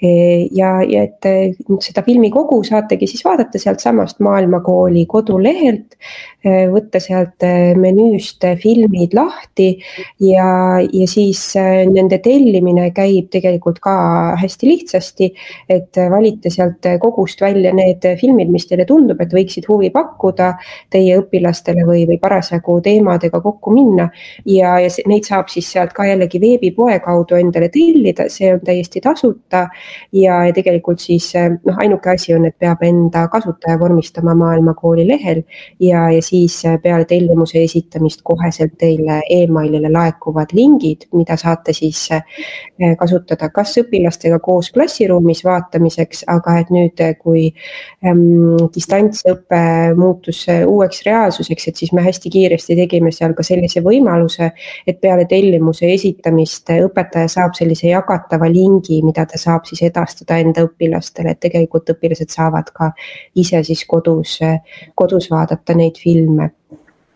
Ja, ja et e, seda filmikogu saategi siis vaadata sealtsamast Maailmakooli kodulehelt, e, võtta sealt menüüst filmid lahti ja, ja siis nende tellimine käib tegelikult ka hästi lihtsasti. et valite sealt kogust välja need filmid, mis teile tundub, et võiksid huvi pakkuda teie õpilastele või, või parasjagu teemadega kokku minna. ja, ja neid saab siis sealt ka jällegi veebipoe kaudu endale tellida tellida, see on täiesti tasuta. ja, ja tegelikult siis noh, ainuke asi on, et peab enda kasutaja vormistama Maailmakooli lehel ja, ja siis peale tellimuse esitamist koheselt teile emailile laekuvad lingid, mida saate siis eh, kasutada kas õpilastega koos klassiruumis vaatamiseks, aga et nüüd, kui ähm, distantsõpe muutus uueks reaalsuseks, et siis me hästi kiiresti tegime seal ka sellise võimaluse, et peale tellimuse esitamist õpetaja saab sellise sellise jagatava lingi, mida ta saab siis edastada enda õpilastele, et tegelikult õpilased saavad ka ise siis kodus, kodus vaadata neid filme.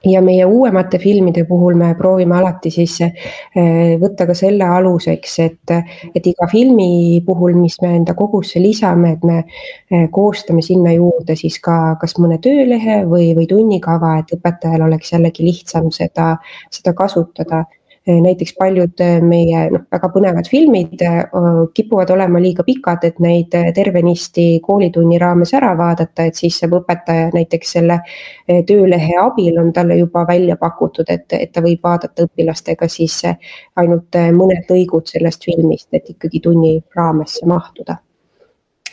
Ja meie uuemate filmide puhul me proovime alati siis eh, võtta ka selle aluseks, et, et iga filmi puhul, mis me enda kogusse lisame, et me eh, koostame sinna juurde siis ka kas mõne töölehe või, või tunnikava, et õpetajal oleks jällegi lihtsam seda, seda kasutada näiteks paljud eh, meie noh, väga põnevad filmid eh, kipuvad olema liiga pikad, et neid tervenisti koolitunni raames ära vaadata, et siis saab õpetaja näiteks selle töölehe abil on talle juba välja pakutud, et, et ta võib vaadata õpilastega siis ainult mõned lõigud sellest filmist, et ikkagi tunni raamesse mahtuda.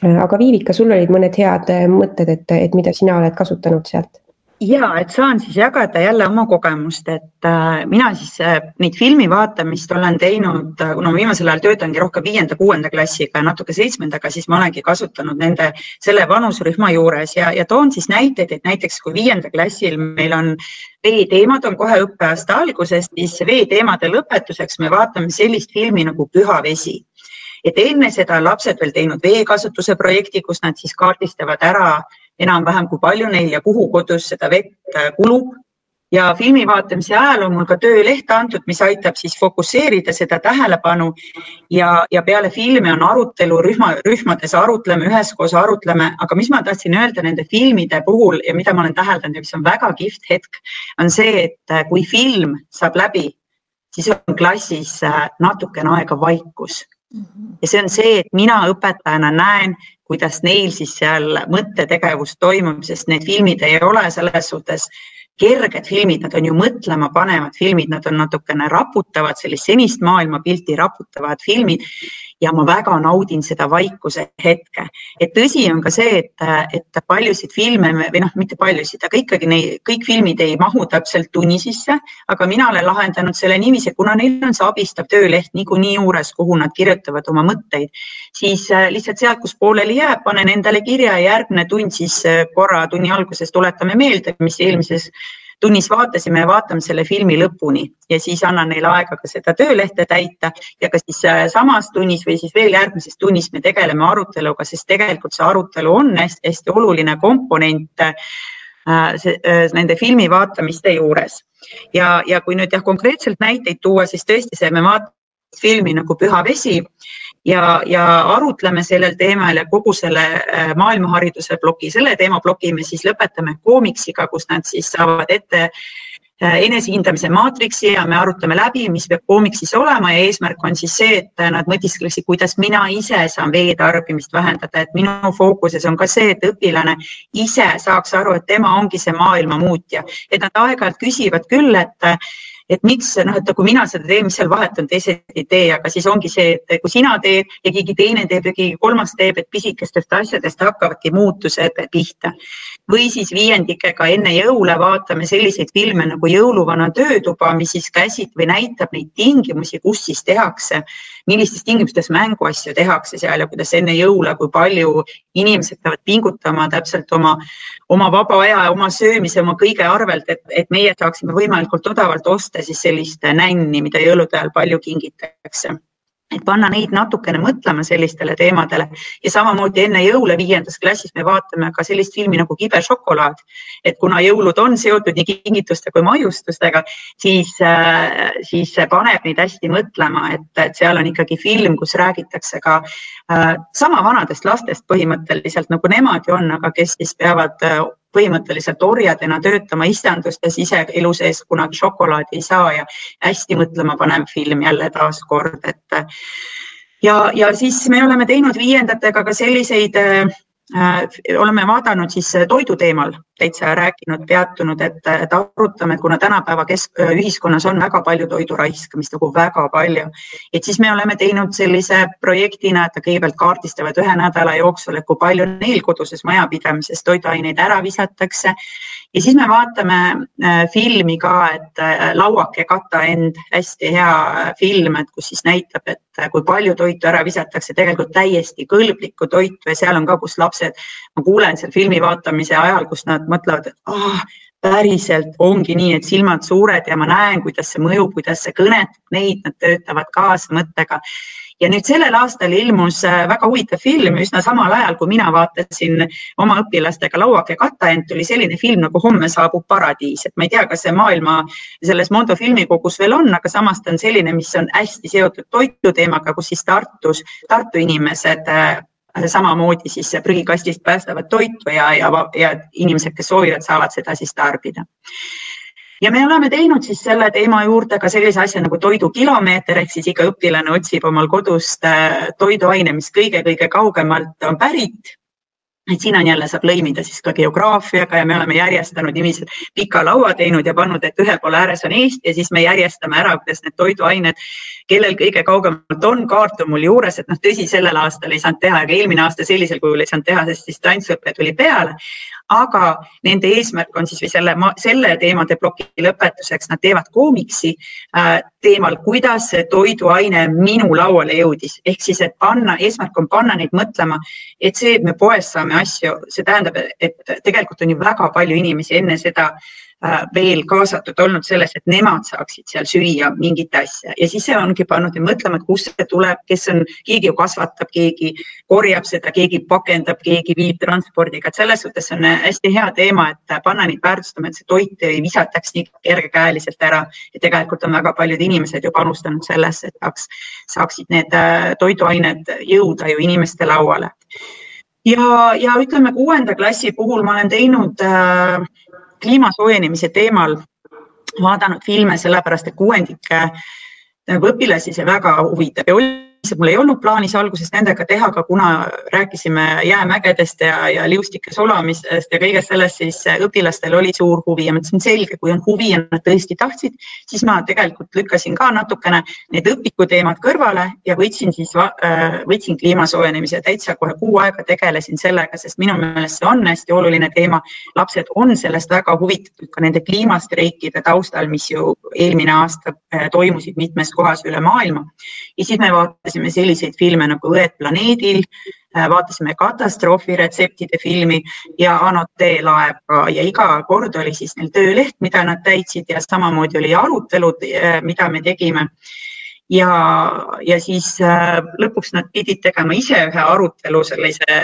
aga Viivika, sul olid mõned head mõtted, et, et mida sina oled kasutanud sealt? Ja et saan siis jagada jälle oma kogemust, et äh, mina siis äh, neid filmi vaatamist olen teinud, äh, kuna ma viimasel ajal töötangi rohkem viienda-kuuenda klassiga ja natuke seitsmendaga, siis ma olengi kasutanud nende, selle vanuserühma juures ja, ja toon siis näiteid, et näiteks kui viienda klassil meil on veeteemad on kohe õppeaasta alguses, siis veeteemade lõpetuseks me vaatame sellist filmi nagu Püha vesi. Et enne seda lapsed veel teinud veekasutuse projekti, kus nad siis kaardistavad ära enam-vähem, kui palju neil ja kuhu kodus seda vett äh, kulub. ja filmi vaatamise ajal on mul ka tööleht antud, mis aitab siis fokusseerida seda tähelepanu. Ja, ja peale filmi on arutelu rühma, rühmades arutleme, üheskoos arutleme, aga mis ma tahtsin öelda nende filmide puhul ja mida ma olen täheldanud ja mis on väga kihvt hetk, on see, et äh, kui film saab läbi, siis on klassis äh, natukene aega vaikus ja see on see, et mina õpetajana näen, kuidas neil siis seal mõttetegevus toimub, sest need filmid ei ole selles suhtes kerged filmid, nad on ju mõtlema panevad filmid, nad on natukene raputavad, sellist senist maailmapilti raputavad filmid ja ma väga naudin seda vaikuse hetke. et tõsi on ka see, et, et paljusid filme või noh, mitte paljusid, aga ikkagi neid, kõik filmid ei mahu täpselt tunni sisse, aga mina olen lahendanud selle niiviisi, kuna neil on see abistav tööleht niikuinii juures, kuhu nad kirjutavad oma mõtteid, siis äh, lihtsalt sealt, kus pooleli jääb, panen endale kirja ja järgmine tund siis äh, korra tunni alguses tuletame meelde, mis eelmises tunnis vaatasime ja vaatame selle filmi lõpuni ja siis annan neile aega ka seda töölehte täita ja ka siis äh, samas tunnis või siis veel järgmises tunnis me tegeleme aruteluga, sest tegelikult see arutelu on hästi-hästi oluline komponent äh, see, äh, nende filmi vaatamiste juures. ja, ja kui nüüd jah, konkreetselt näiteid tuua, siis tõesti see, me vaatame filmi nagu Püha vesi ja, ja arutleme sellel teemal ja kogu selle äh, maailmahariduse ploki, selle teemaploki me siis lõpetame koomiksiga, kus nad siis saavad ette äh, enesehindamise maatriksi ja me arutame läbi, mis peab koomiksis olema. Ja eesmärk on siis see, et nad mõtiskleksid, kuidas mina ise saan vee tarbimist vähendada, et minu fookuses on ka see, et õpilane ise saaks aru, et tema ongi see maailma muutja, et nad aeg-ajalt küsivad küll, et et miks noh, et kui mina seda teen, mis seal vahet on, teised ei tee, aga siis ongi see, et kui sina teed ja keegi teine teeb ja keegi kolmas teeb, et pisikestest asjadest hakkavadki muutused pihta. või siis viiendikega enne jõule vaatame selliseid filme nagu Jõuluvana töötuba, mis siis käsit- või näitab neid tingimusi, kus siis tehakse, millistes tingimustes mänguasju tehakse seal ja kuidas enne jõule, kui palju inimesed peavad pingutama täpselt oma, oma vaba aja, oma söömise, oma kõige arvelt, et, et meie saaksime võimalikult odavalt osta siis sellist nänni, mida jõulude ajal palju kingitakse et panna neid natukene mõtlema sellistele teemadele ja samamoodi enne jõule viiendas klassis me vaatame ka sellist filmi nagu Kibe šokolaad. et kuna jõulud on seotud nii kingituste kui maiustustega, siis, äh, siis see paneb neid hästi mõtlema, et, et seal on ikkagi film, kus räägitakse ka sama vanadest lastest põhimõtteliselt nagu nemad ju on, aga kes siis peavad äh, põhimõtteliselt orjadena töötama istandustes, ise elu sees kunagi šokolaadi ei saa ja hästi mõtlema panev film jälle taaskord, et ja, ja siis me oleme teinud viiendatega ka selliseid äh, oleme vaadanud siis toidu teemal täitsa rääkinud, peatunud, et, et arutame, kuna tänapäeva kesk, ühiskonnas on väga palju toidu raiskamist, nagu väga palju, et siis me oleme teinud sellise projektina, et kõigepealt kaardistavad ühe nädala jooksul, et kui palju neil koduses majapidamises toiduaineid ära visatakse ja siis me vaatame äh, filmi ka, et äh, Lauake kata end, hästi hea äh, film, et kus siis näitab, et kui palju toitu ära visatakse, tegelikult täiesti kõlblikku toitu ja seal on ka, kus lapsed, ma kuulen seal filmi vaatamise ajal, kus nad mõtlevad, et ah, päriselt ongi nii, et silmad suured ja ma näen, kuidas see mõjub, kuidas see kõnetab. Neid, nad töötavad kaasa mõttega ja nüüd sellel aastal ilmus äh, väga huvitav film üsna samal ajal, kui mina vaatasin oma õpilastega Lauake kattaent, tuli selline film nagu Homme saabub paradiis, et ma ei tea, kas see maailma selles Mondo filmikogus veel on, aga samas ta on selline, mis on hästi seotud toidu teemaga, kus siis Tartus, Tartu inimesed äh, samamoodi siis prügikastist päästavad toitu ja, ja, ja inimesed, kes soovivad, saavad seda siis tarbida ja me oleme teinud siis selle teema juurde ka sellise asja nagu toidukilomeeter ehk siis iga õpilane otsib omal kodust äh, toiduaine, mis kõige-kõige kaugemalt on pärit. Et siin on jälle, saab lõimida siis ka geograafiaga ja me oleme järjestanud niiviisi pika laua teinud ja pannud, et ühe poole ääres on Eesti ja siis me järjestame ära, kuidas need toiduained, kellel kõige kaugemalt on, kaart on mul juures, et noh, tõsi, sellel aastal ei saanud teha, aga eelmine aasta sellisel kujul ei saanud teha, sest distantsõpe tuli peale aga nende eesmärk on siis või selle, selle teemade ploki lõpetuseks nad teevad koomiksi äh, teemal, kuidas see toiduaine minu lauale jõudis. ehk siis, et panna, eesmärk on panna neid mõtlema, et see, et me poes saame asju, see tähendab, et tegelikult on ju väga palju inimesi enne seda veel kaasatud olnud selles, et nemad saaksid seal süüa mingit asja. Ja siis see ongi pannud neid mõtlema, et kust see tuleb, kes on, keegi ju kasvatab, keegi korjab seda, keegi pakendab, keegi viib transpordiga, et selles suhtes on hästi hea teema, et panna neid väärtustama, et see toit ei visataks nii kergekäeliselt ära. ja tegelikult on väga paljud inimesed ju panustanud sellesse, et saaks, saaksid need äh, toiduained jõuda ju inimeste lauale. Ja, ja ütleme kuuenda klassi puhul ma olen teinud äh, kliima soojenemise teemal vaadanud filme, sellepärast et kuuendik nagu õpilasi see väga huvitab. Ja oli mul ei olnud plaanis alguses nendega teha, aga kuna rääkisime jäämägedest ja, ja liustike sulamisest ja kõigest sellest, siis õpilastel oli suur huvi ja ma ütlesin, selge, kui on huvi ja nad tõesti tahtsid, siis ma tegelikult lükkasin ka natukene need õpikuteemad kõrvale ja võtsin siis, äh, võtsin kliima soojenemise täitsa kohe kuu aega tegelesin sellega, sest minu meelest see on hästi oluline teema. lapsed on sellest väga huvitatud ka nende kliimastreikide taustal, mis ju eelmine aasta äh, toimusid mitmes kohas üle maailma. ja siis me vaatasime vaatasime selliseid filme nagu Õed planeedil, äh, vaatasime katastroofiretseptide filmi ja Anote laev ka ja iga kord oli siis neil tööleht, mida nad täitsid ja samamoodi oli arutelud, äh, mida me tegime. Ja, ja siis äh, lõpuks nad pidid tegema ise ühe arutelu sellise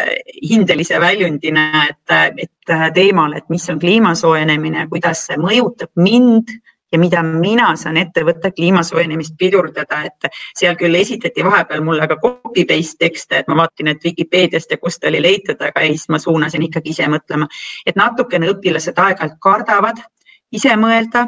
hindelise väljundina, et, et teemal, et mis on kliima soojenemine, kuidas see mõjutab mind ja mida mina saan ette võtta kliima soojenemist pidurdada, et seal küll esitati vahepeal mulle ka copy paste tekste, et ma vaatasin, et Vikipeediast ja kust oli leitud, aga ei, siis ma suunasin ikkagi ise mõtlema, et natukene õpilased aeg-ajalt kardavad ise mõelda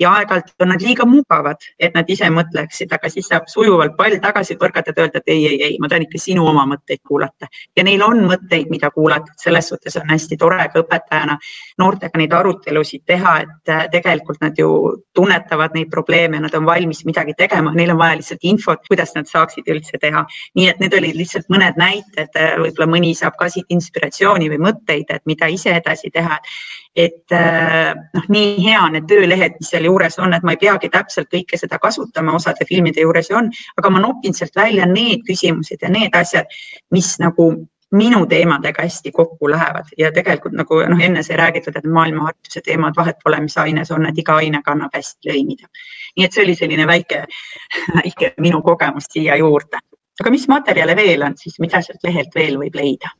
ja aeg-ajalt on nad liiga mugavad, et nad ise mõtleksid, aga siis saab sujuvalt pall tagasi põrgata ja öelda, et ei, ei, ei, ma tahan ikka sinu oma mõtteid kuulata. ja neil on mõtteid, mida kuulata, et selles suhtes on hästi tore ka õpetajana noortega neid arutelusid teha, et äh, tegelikult nad ju tunnetavad neid probleeme, nad on valmis midagi tegema, neil on vaja lihtsalt infot, kuidas nad saaksid üldse teha. nii et need olid lihtsalt mõned näited, äh, võib-olla mõni saab ka siit inspiratsiooni või mõtteid, et mida ise edasi teha et äh, noh, nii hea need töölehed, mis seal juures on, et ma ei peagi täpselt kõike seda kasutama, osade filmide juures ju on, aga ma nopin sealt välja need küsimused ja need asjad, mis nagu minu teemadega hästi kokku lähevad ja tegelikult nagu noh, enne sai räägitud, et maailmahariduse teemad, vahet pole, mis aines on, et iga aine kannab hästi lõimida. nii et see oli selline väike, väike minu kogemus siia juurde. aga mis materjale veel on siis, mida sealt lehelt veel võib leida?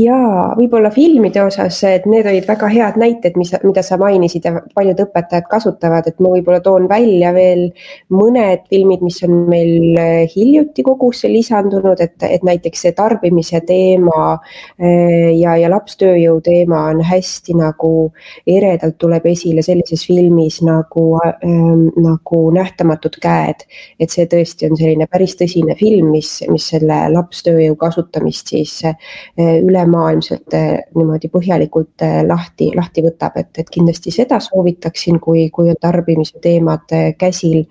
Ja võib-olla filmide osas, et need olid väga head näited, mis, mida sa mainisid ja paljud õpetajad kasutavad, et ma võib-olla toon välja veel mõned filmid, mis on meil eh, hiljuti kogusse lisandunud, et, et näiteks see tarbimise teema eh, ja, ja lapstööjõu teema on hästi nagu eredalt tuleb esile sellises filmis nagu ähm,, nagu Nähtamatud käed. et see tõesti on selline päris tõsine film, mis, mis selle lapstööjõu kasutamist siis üle ülemaailmselt eh, niimoodi põhjalikult eh, lahti, lahti võtab, et, et kindlasti seda soovitaksin, kui, kui on tarbimise teemad eh, käsil.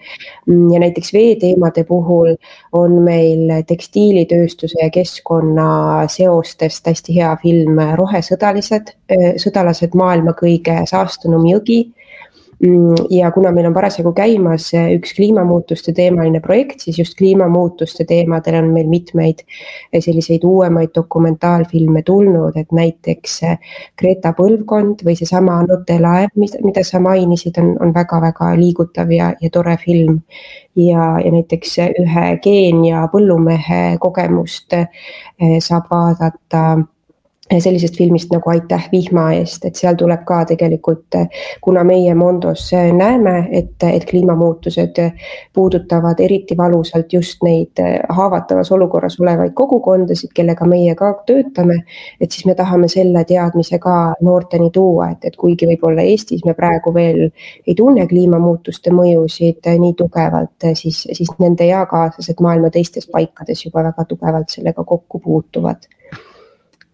Mm, ja näiteks veeteemade puhul on meil tekstiilitööstuse ja keskkonna seostest hästi hea film Rohesõdalised, sõdalased maailma kõige saastunum jõgi ja kuna meil on parasjagu käimas eh, üks kliimamuutuste teemaline projekt, siis just kliimamuutuste teemadel on meil mitmeid eh, selliseid uuemaid dokumentaalfilme tulnud, et näiteks eh, Greta põlvkond või seesama Anote laev, mida sa mainisid, on, on väga-väga liigutav ja, ja tore film. ja, ja näiteks ühe Keenia põllumehe kogemust saab vaadata sellisest filmist nagu Aitäh vihma eest, et seal tuleb ka tegelikult, kuna meie Mondos näeme, et, et kliimamuutused puudutavad eriti valusalt just neid haavatavas olukorras olevaid kogukondasid, kellega meie ka töötame, et siis me tahame selle teadmise ka noorteni tuua, et, et kuigi võib-olla Eestis me praegu veel ei tunne kliimamuutuste mõjusid nii tugevalt, siis, siis nende eakaaslased maailma teistes paikades juba väga tugevalt sellega kokku puutuvad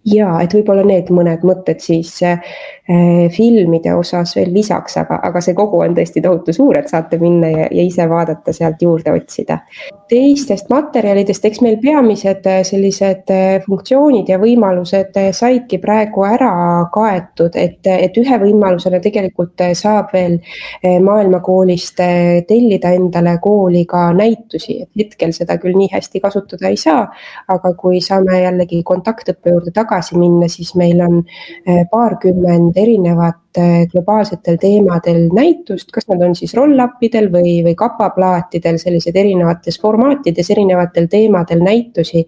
ja et võib-olla need mõned mõtted siis äh, filmide osas veel lisaks, aga, aga see kogu on tõesti tohutu suur, et saate minna ja, ja ise vaadata, sealt juurde otsida. teistest materjalidest, eks meil peamised äh, sellised äh, funktsioonid ja võimalused äh, saidki praegu ära kaetud, et, et ühe võimalusena tegelikult saab veel maailmakoolist tellida endale kooli ka näitusi, et hetkel seda küll nii hästi kasutada ei saa, aga kui saame jällegi kontaktõppe juurde tagasi minna, siis meil on paarkümmend erinevat eh, globaalsetel teemadel näitust, kas nad on siis roll-up'idel või, või kapaplaatidel, sellised erinevates formaatides, erinevatel teemadel näitusi,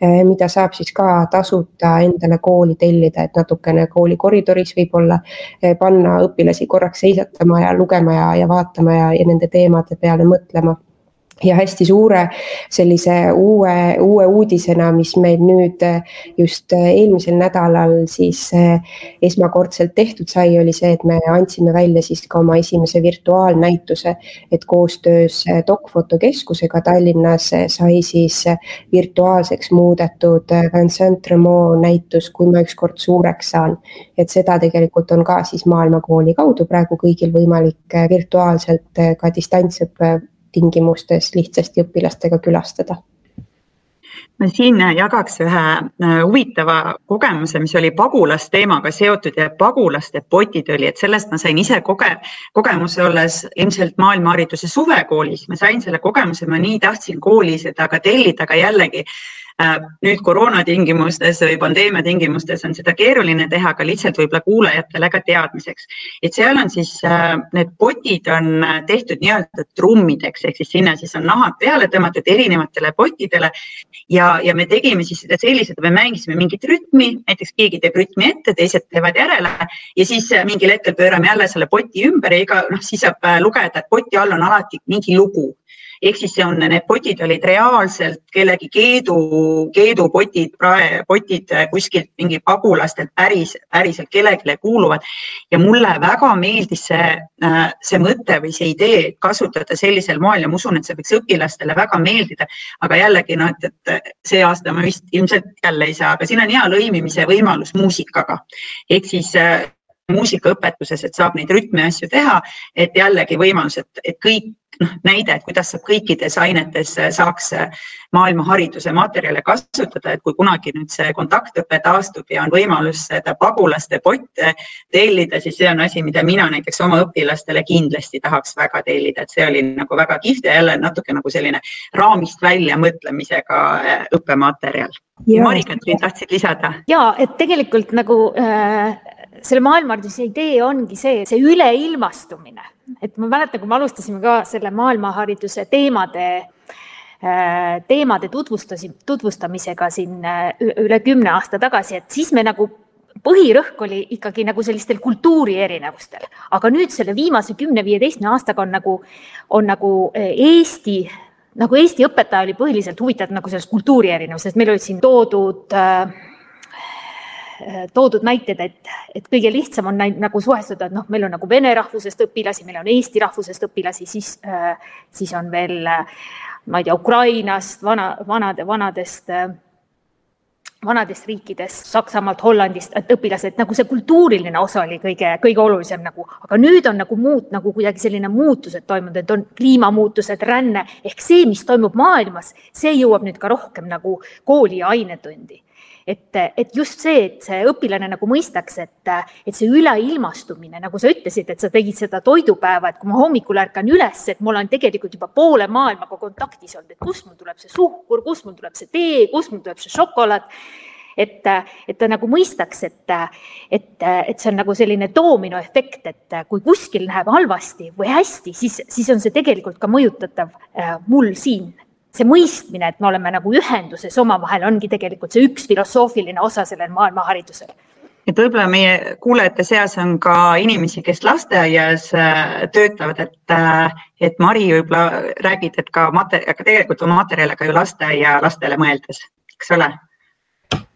eh, mida saab siis ka tasuta endale kooli tellida, et natukene kooli koridoris võib-olla panna õpilasi korraks seisatama ja lugema ja, ja vaatama ja, ja nende teemade peale mõtlema ja hästi suure sellise uue, uue uudisena, mis meil nüüd eh, just eh, eelmisel nädalal siis eh, esmakordselt tehtud sai, oli see, et me andsime välja siis ka oma esimese virtuaalnäituse, et koostöös Dokfotokeskusega Tallinnas sai siis virtuaalseks muudetud Vincent Remo näitus Kui ma ükskord suureks saan. et seda tegelikult on ka siis Maailmakooli kaudu praegu kõigil võimalik virtuaalselt ka distantsõppe tingimustes lihtsasti õpilastega külastada. Ma siin jagaks ühe äh, huvitava kogemuse, mis oli pagulasteemaga seotud ja pagulaste potitõli, et sellest ma sain ise koge-, kogemuse, olles ilmselt maailmahariduse suvekoolis, ma sain selle kogemuse, ma nii tahtsin kooli seda ka tellida, aga jällegi Äh, nüüd koroona tingimustes või pandeemia tingimustes on seda keeruline teha, aga lihtsalt võib-olla kuulajatele ka teadmiseks, et seal on siis äh, need potid on äh, tehtud nii-öelda trummideks ehk siis sinna siis on nahad peale tõmmatud erinevatele potidele ja, ja me tegime siis seda selliselt, me mängisime mingit rütmi, näiteks keegi teeb rütmi ette, teised teevad järele ja siis mingil hetkel pöörame jälle selle poti ümber ja iga noh, siis saab lugeda, et poti all on alati mingi lugu ehk siis see on, need potid olid reaalselt kellegi keedu, keedupotid, potid kuskilt mingi pagulastelt päris, päriselt kellelegi kuuluvad. ja mulle väga meeldis see, äh, see mõte või see idee kasutada sellisel moel ja ma usun, et see võiks õpilastele väga meeldida. aga jällegi noh, et, et see aasta ma vist ilmselt jälle ei saa, aga siin on hea lõimimise võimalus muusikaga ehk siis äh, muusikaõpetuses, et saab neid rütmi asju teha, et jällegi võimalus, et, et kõik noh, näide, et kuidas saab kõikides ainetes saaks maailmahariduse materjale kasutada, et kui kunagi nüüd see kontaktõpe taastub ja on võimalus seda pagulaste potte tellida, siis see on asi, mida mina näiteks oma õpilastele kindlasti tahaks väga tellida, et see oli nagu väga kihvt ja jälle natuke nagu selline raamist välja mõtlemisega äh, õppematerjal. Mari-Katrin, tahtsid lisada? ja et tegelikult nagu äh, selle maailmahariduse idee ongi see, see üleilmastumine, et ma mäletan, kui me alustasime ka selle maailmahariduse teemade äh, teemade tutvustasime, tutvustamisega siin äh, üle kümne aasta tagasi, et siis me nagu põhirõhk oli ikkagi nagu sellistel kultuuri erinevustel, aga nüüd selle viimase kümne-viieteistkümne aastaga on nagu, on nagu äh, Eesti, nagu Eesti õpetaja oli põhiliselt huvitatud nagu sellest kultuuri erinevusest, meil olid siin toodud Äh, toodud näited, et, et kõige lihtsam on nagu suhestuda, et noh, meil on nagu vene rahvusest õpilasi, meil on eesti rahvusest õpilasi, siis, äh, siis on veel, ma ei tea, Ukrainast, vana, vanade, vanadest, vanadest riikidest, Saksamaalt, Hollandist, et õpilased, nagu see kultuuriline osa oli kõige, kõige olulisem nagu, aga nüüd on nagu muud, nagu kuidagi selline muutused toimunud, et on kliimamuutused, ränne. Ehk see, mis toimub maailmas, see jõuab nüüd ka rohkem nagu kooli ja ainetundi et, et just see, et see õpilane nagu mõistaks, et, et see üleilmastumine, nagu sa ütlesid, et sa tegid seda toidupäeva, et kui ma hommikul ärkan üles, et ma olen tegelikult juba poole maailmaga kontaktis olnud, et kust mul tuleb see suhkur, kust mul tuleb see tee, kust mul tuleb see šokolaad. Et, et ta nagu mõistaks, et, et, et see on nagu selline doominoefekt, et kui kuskil läheb halvasti või hästi, siis, siis on see tegelikult ka mõjutatav äh, mul siin see mõistmine, et me oleme nagu ühenduses omavahel, ongi tegelikult see üks filosoofiline osa sellel maailmaharidusel. Et võib-olla meie kuulajate seas on ka inimesi, kes lasteaias äh, töötavad, et, äh, et Mari võib-olla räägid, et ka materjal, aga tegelikult on materjale ka ju lasteaia lastele mõeldes, eks ole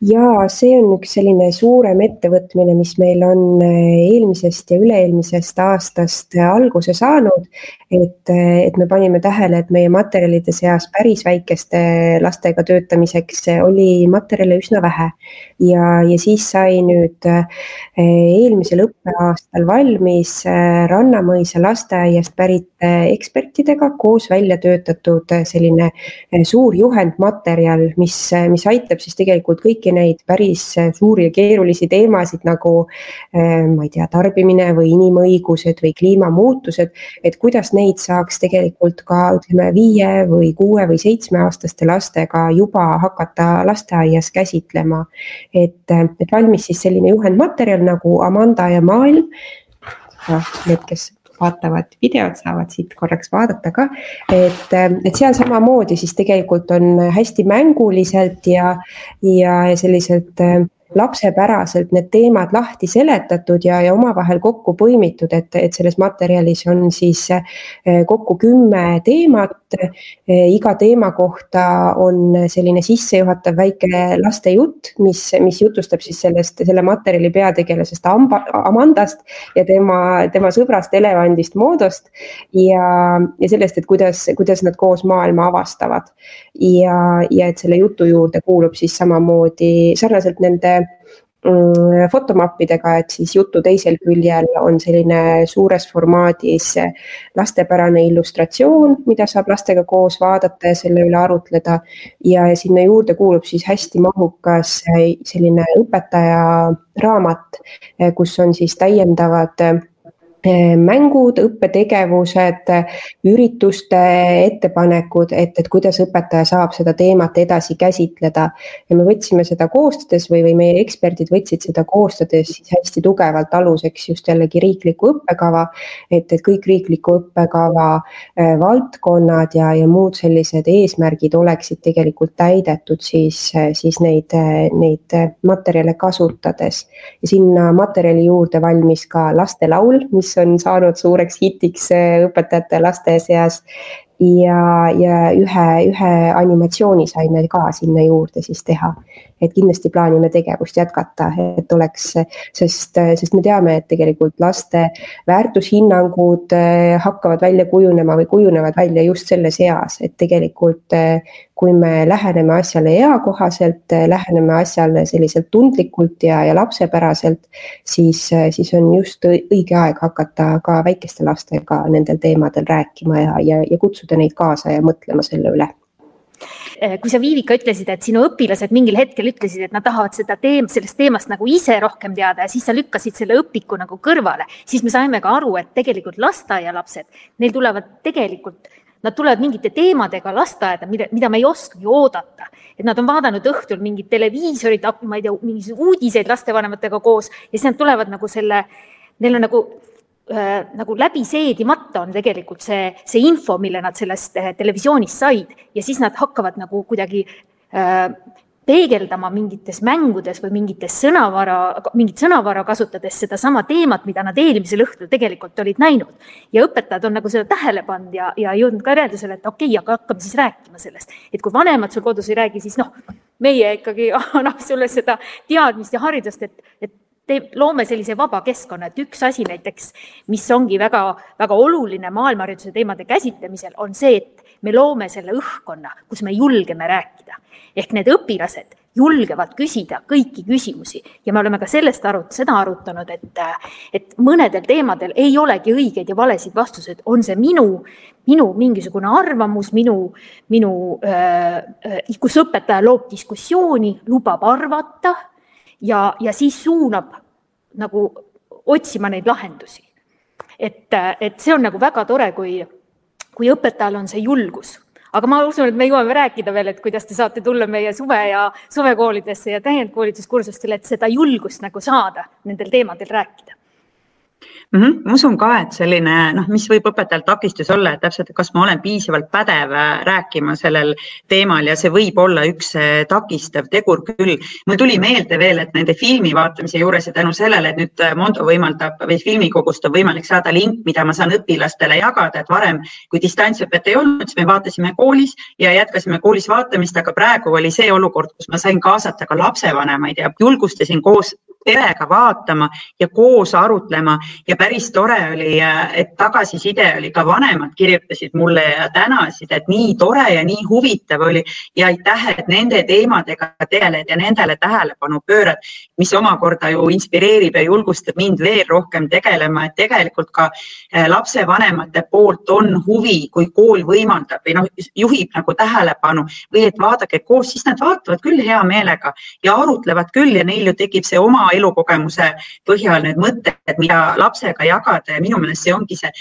ja see on üks selline suurem ettevõtmine, mis meil on eh, eelmisest ja üle-eelmisest aastast alguse saanud. et, eh, et me panime tähele, et meie materjalide seas päris väikeste lastega töötamiseks oli materjale üsna vähe. ja, ja siis sai nüüd eh, eelmisel õppeaastal valmis Rannamõisa lasteaiast pärit ekspertidega koos välja töötatud selline suur juhendmaterjal, mis, mis aitab siis tegelikult kõiki kõiki neid päris äh, suuri ja keerulisi teemasid nagu äh, ma ei tea, tarbimine või inimõigused või kliimamuutused, et kuidas neid saaks tegelikult ka ütleme viie või kuue või seitsmeaastaste lastega juba hakata lasteaias käsitlema. et, äh, et valmis siis selline juhendmaterjal nagu Amanda ja maailm. noh, need, kes vaatavad videot, saavad siit korraks vaadata ka. et, et seal samamoodi siis tegelikult on hästi mänguliselt ja, ja selliselt lapsepäraselt need teemad lahti seletatud ja, ja omavahel kokku põimitud, et, et selles materjalis on siis eh, kokku kümme teemat. Eh, iga teema kohta on selline sissejuhatav väike lastejutt, mis, mis jutustab siis sellest, selle materjali peategelasest Amba, Amandast ja tema, tema sõbrast elevandist Moodost. ja, ja sellest, et kuidas, kuidas nad koos maailma avastavad. ja, ja et selle jutu juurde kuulub siis samamoodi sarnaselt nende fotomappidega, et siis jutu teisel küljel on selline suures formaadis lastepärane illustratsioon, mida saab lastega koos vaadata ja selle üle arutleda. ja sinna juurde kuulub siis hästi mahukas selline õpetaja raamat, kus on siis täiendavad mängud, õppetegevused, ürituste ettepanekud, et, et kuidas õpetaja saab seda teemat edasi käsitleda. ja me võtsime seda koostades või, või meie eksperdid võtsid seda koostades siis hästi tugevalt aluseks just jällegi riikliku õppekava. et, et kõik riikliku õppekava äh, valdkonnad ja, ja muud sellised eesmärgid oleksid tegelikult täidetud siis, siis neid, neid materjale kasutades. ja sinna materjali juurde valmis ka lastelaul, mis mis on saanud suureks hitiks äh, õpetajate ja laste seas. ja, ja ühe, ühe animatsiooni saime ka sinna juurde siis teha. Et kindlasti plaanime tegevust jätkata, et oleks, sest, sest me teame, et tegelikult laste väärtushinnangud eh, hakkavad välja kujunema või kujunevad välja just selles eas, et tegelikult eh, kui me läheneme asjale eakohaselt, eh, läheneme asjale selliselt tundlikult ja, ja lapsepäraselt, siis, siis on just õige aeg hakata ka väikeste lastega nendel teemadel rääkima ja, ja, ja kutsuda neid kaasa ja mõtlema selle üle kui sa, Viivika, ütlesid, et sinu õpilased mingil hetkel ütlesid, et nad tahavad seda teem-, sellest teemast nagu ise rohkem teada ja siis sa lükkasid selle õpiku nagu kõrvale, siis me saime ka aru, et tegelikult lasteaialapsed, neil tulevad tegelikult, nad tulevad mingite teemadega lasteaeda, mida, mida me ei oskagi oodata. et nad on vaadanud õhtul mingit televiisorit, ma ei tea, mingisuguseid uudiseid lastevanematega koos ja siis nad tulevad nagu selle, neil on nagu nagu läbi seedimata on tegelikult see, see info, mille nad sellest äh, televisioonist said ja siis nad hakkavad nagu kuidagi äh, peegeldama mingites mängudes või mingites sõnavara, mingit sõnavara kasutades sedasama teemat, mida nad eelmisel õhtul tegelikult olid näinud. ja õpetajad on nagu seda tähele pannud ja, ja jõudnud ka järeldusele, et okei okay,, aga hakkame siis rääkima sellest. et kui vanemad sul kodus ei räägi, siis noh, meie ikkagi anname sulle seda teadmist ja haridust, et, et te, loome sellise vaba keskkonna, et üks asi näiteks, mis ongi väga, väga oluline maailmahariduse teemade käsitlemisel, on see, et me loome selle õhkkonna, kus me julgeme rääkida. ehk need õpilased julgevad küsida kõiki küsimusi ja me oleme ka sellest arut-, seda arutanud, et, et mõnedel teemadel ei olegi õigeid ja valesid vastuseid, on see minu, minu mingisugune arvamus, minu, minu äh,, kus õpetaja loob diskussiooni, lubab arvata ja, ja siis suunab nagu otsima neid lahendusi. et, et see on nagu väga tore, kui, kui õpetajal on see julgus aga ma usun, et me jõuame rääkida veel, et kuidas te saate tulla meie suve ja suvekoolidesse ja täiendkoolituskursustele, et seda julgust nagu saada nendel teemadel rääkida mm. -hmm. ma usun ka, et selline noh, mis võib õpetajal takistus olla, et täpselt, et kas ma olen piisavalt pädev äh, rääkima sellel teemal ja see võib olla üks äh, takistav tegur küll. mul tuli meelde veel, et nende filmi vaatamise juures ja tänu sellele, et nüüd äh, Mondo võimaldab või filmikogust on võimalik saada link, mida ma saan õpilastele jagada, et varem, kui distantsõpet ei olnud, siis me vaatasime koolis ja jätkasime koolis vaatamist, aga praegu oli see olukord, kus ma sain kaasata ka lapsevanemaid ja julgustasin koos perega vaatama ja koos arutlema. Ja päris tore oli, et tagasiside oli ka vanemad kirjutasid mulle ja tänasid, et nii tore ja nii huvitav oli ja aitäh, et nende teemadega tegeled ja nendele tähelepanu pöörad, mis omakorda ju inspireerib ja julgustab mind veel rohkem tegelema, et tegelikult ka eh, lapsevanemate poolt on huvi, kui kool võimaldab või noh, juhib nagu tähelepanu või et vaadake koos, siis nad vaatavad küll hea meelega ja arutlevad küll ja neil ju tekib see oma elukogemuse põhjal need mõtted, mida lapsega jagada ja minu meelest see ongi see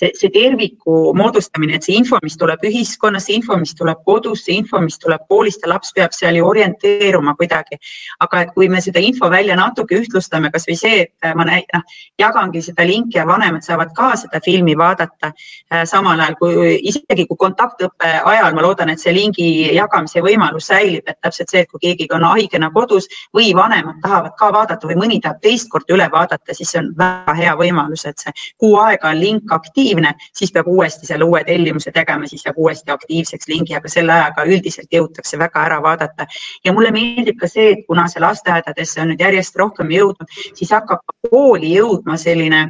see, see terviku moodustamine, et see info, mis tuleb ühiskonnast, see info, mis tuleb kodust, see info, mis tuleb koolist ja laps peab seal ju orienteeruma kuidagi. aga et kui me seda info välja natuke ühtlustame, kasvõi see, et ma näi-, noh, jagangi seda linki ja vanemad saavad ka seda filmi vaadata äh, samal ajal kui isegi kui kontaktõppe ajal, ma loodan, et see lingi jagamise võimalus säilib, et täpselt see, et kui keegi on haigena kodus või vanemad tahavad ka vaadata või mõni tahab teist korda üle vaadata, siis see on väga hea võimalus, et see kuu aega on link aktiivne aktiivne, siis peab uuesti selle uue tellimuse tegema, siis jääb uuesti aktiivseks lingi, aga selle ajaga üldiselt jõutakse väga ära vaadata. ja mulle meeldib ka see, et kuna see lasteaedadesse on nüüd järjest rohkem jõudnud, siis hakkab kooli jõudma selline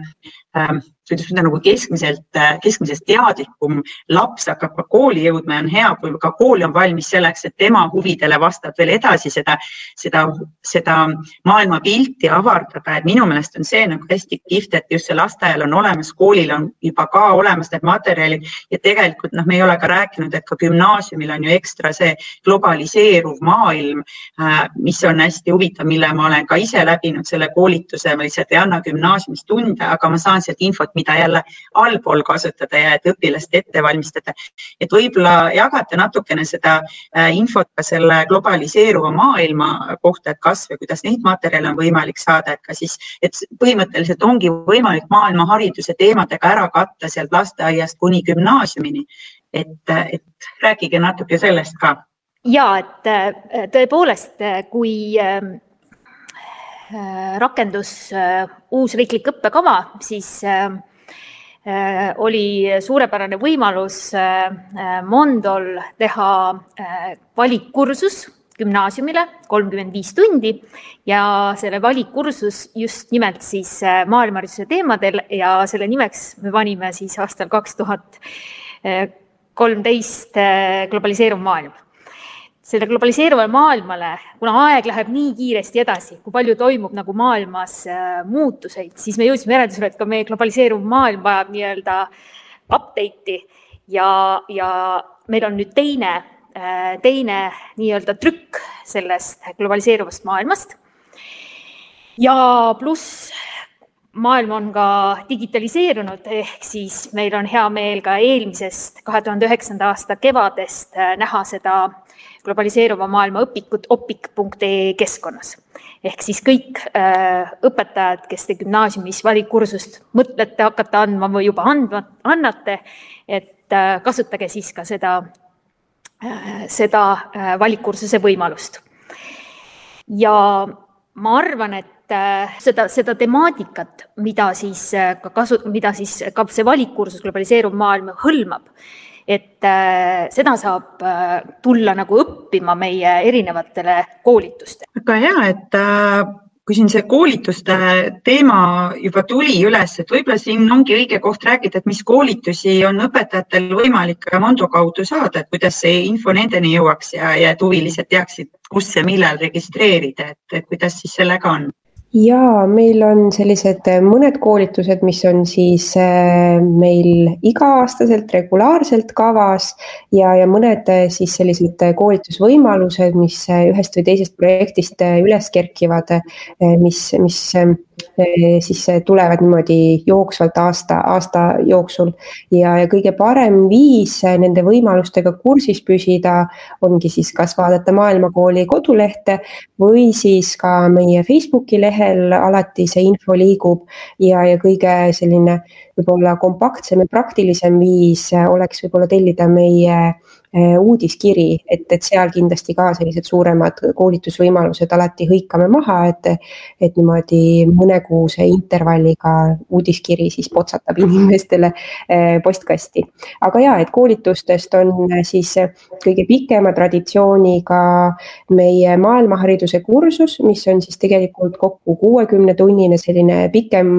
ähm, kuidas ütelda, nagu keskmiselt, keskmisest teadlikum. Laps hakkab ka kooli jõudma ja on hea, kui ka kool on valmis selleks, et tema huvidele vastab veel edasi seda, seda, seda maailmapilti avardada, et minu meelest on see nagu hästi kihvt, et just see lasteaial on olemas, koolil on juba ka olemas need materjalid. Ja tegelikult noh, me ei ole ka rääkinud, et ka gümnaasiumil on ju ekstra see globaliseeruv maailm, äh, mis on hästi huvitav, mille ma olen ka ise läbinud selle koolituse, ma lihtsalt ei anna gümnaasiumis tunde, aga ma saan sealt infot, mida jälle allpool kasutada ja et õpilast ette valmistada. et võib-olla jagate natukene seda äh, infot ka selle globaliseeruva maailma kohta, et kas või kuidas neid materjale on võimalik saada, et ka siis, et põhimõtteliselt ongi võimalik maailma hariduse teemadega ära katta sealt lasteaiast kuni gümnaasiumini. et, et rääkige natuke sellest ka ja et äh, tõepoolest, kui ähm, äh, rakendus uus riiklik õppekava, siis oli suurepärane võimalus Mondol teha valikkursus gümnaasiumile kolmkümmend viis tundi ja selle valikkursus just nimelt siis äh, maailmahariduse teemadel ja selle nimeks me panime siis aastal kaks tuhat kolmteist äh, globaliseeruv maailm. Selle globaliseeruvale maailmale, kuna aeg läheb nii kiiresti edasi, kui palju toimub nagu maailmas äh, muutuseid, siis me jõudsime järeldusele, et ka meie globaliseeruv maailm vajab nii-öelda update'i ja, ja meil on nüüd teine Äh, teine nii-öelda trükk sellest globaliseeruvast maailmast. ja pluss maailm on ka digitaliseerunud, ehk siis meil on hea meel ka eelmisest, kahe tuhande üheksanda aasta kevadest äh, näha seda globaliseeruva maailma õpikut opik.ee keskkonnas. ehk siis kõik äh, õpetajad, kes te gümnaasiumis valikkursust mõtlete hakata andma või juba andma, annate, et äh, kasutage siis ka seda Äh, seda äh, valikkursuse võimalust. ja ma arvan, et äh, seda, seda temaatikat, mida siis ka kasu, mida siis ka see valikkursus globaliseeruv maailm hõlmab, et seda saab tulla nagu õppima meie erinevatele koolitustele. väga hea, et kui siin see koolituste teema juba tuli üles, et võib-olla siin ongi õige koht rääkida, et mis koolitusi on õpetajatel võimalik Mondo kaudu saada, et kuidas see info nendeni jõuaks ja, ja et huvilised teaksid, kus ja millal registreerida, et kuidas siis sellega on? Ja meil on sellised äh, mõned koolitused, mis on siis äh, meil iga-aastaselt regulaarselt kavas ja, ja mõned äh, siis sellised koolitusvõimalused, mis ühest või teisest projektist üles kerkivad, mis, mis Eh, siis tulevad niimoodi jooksvalt aasta, aasta jooksul. ja, ja kõige parem viis nende võimalustega kursis püsida ongi siis kas vaadata Maailmakooli kodulehte või siis ka meie Facebooki lehel alati see info liigub ja, ja kõige selline võib-olla kompaktsem ja praktilisem viis oleks võib-olla tellida meie uudiskiri, et, et seal kindlasti ka sellised suuremad koolitusvõimalused alati hõikame maha, et, et niimoodi mõnekuuse intervalliga uudiskiri siis potsatab inimestele eh, postkasti. aga ja, et koolitustest on siis kõige pikema traditsiooniga meie maailmahariduse kursus, mis on siis tegelikult kokku kuuekümne tunnine selline pikem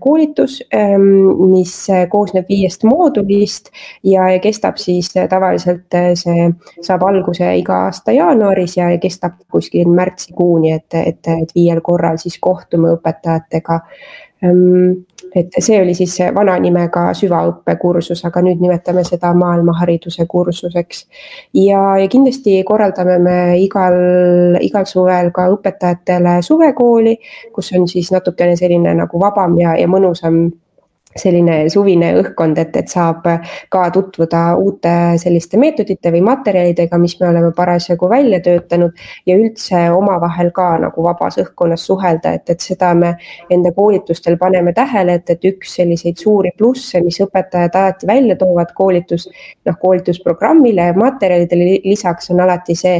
koolitus, mis koosneb viiest moodulist ja kestab siis tavaliselt eh, see saab alguse iga aasta jaanuaris ja kestab kuskil märtsikuuni, et, et, et viiel korral siis kohtume õpetajatega ehm, et see oli siis vana nimega süvaõppekursus, aga nüüd nimetame seda maailmahariduse kursuseks. ja, ja kindlasti korraldame me igal, igal suvel ka õpetajatele suvekooli, kus on siis natukene selline nagu vabam ja, ja mõnusam selline suvine õhkkond, et, et saab ka tutvuda uute selliste meetodite või materjalidega, mis me oleme parasjagu välja töötanud ja üldse omavahel ka nagu vabas õhkkonnas suhelda, et, et seda me enda koolitustel paneme tähele, et, et üks selliseid suuri plusse, mis õpetajad alati välja toovad koolitus, noh, koolitusprogrammile ja materjalidele lisaks on alati see,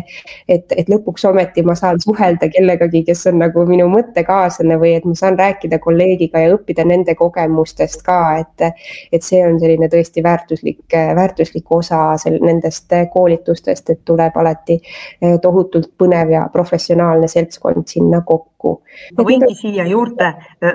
et, et lõpuks ometi ma saan suhelda kellegagi, kes on nagu minu mõttekaaslane või et ma saan rääkida kolleegiga ja õppida nende kogemustest ka, et, et see on selline tõesti väärtuslik, väärtuslik osa sel, nendest koolitustest, et tuleb alati eh, tohutult põnev ja professionaalne seltskond sinna kokku kokku. ma võingi siia juurde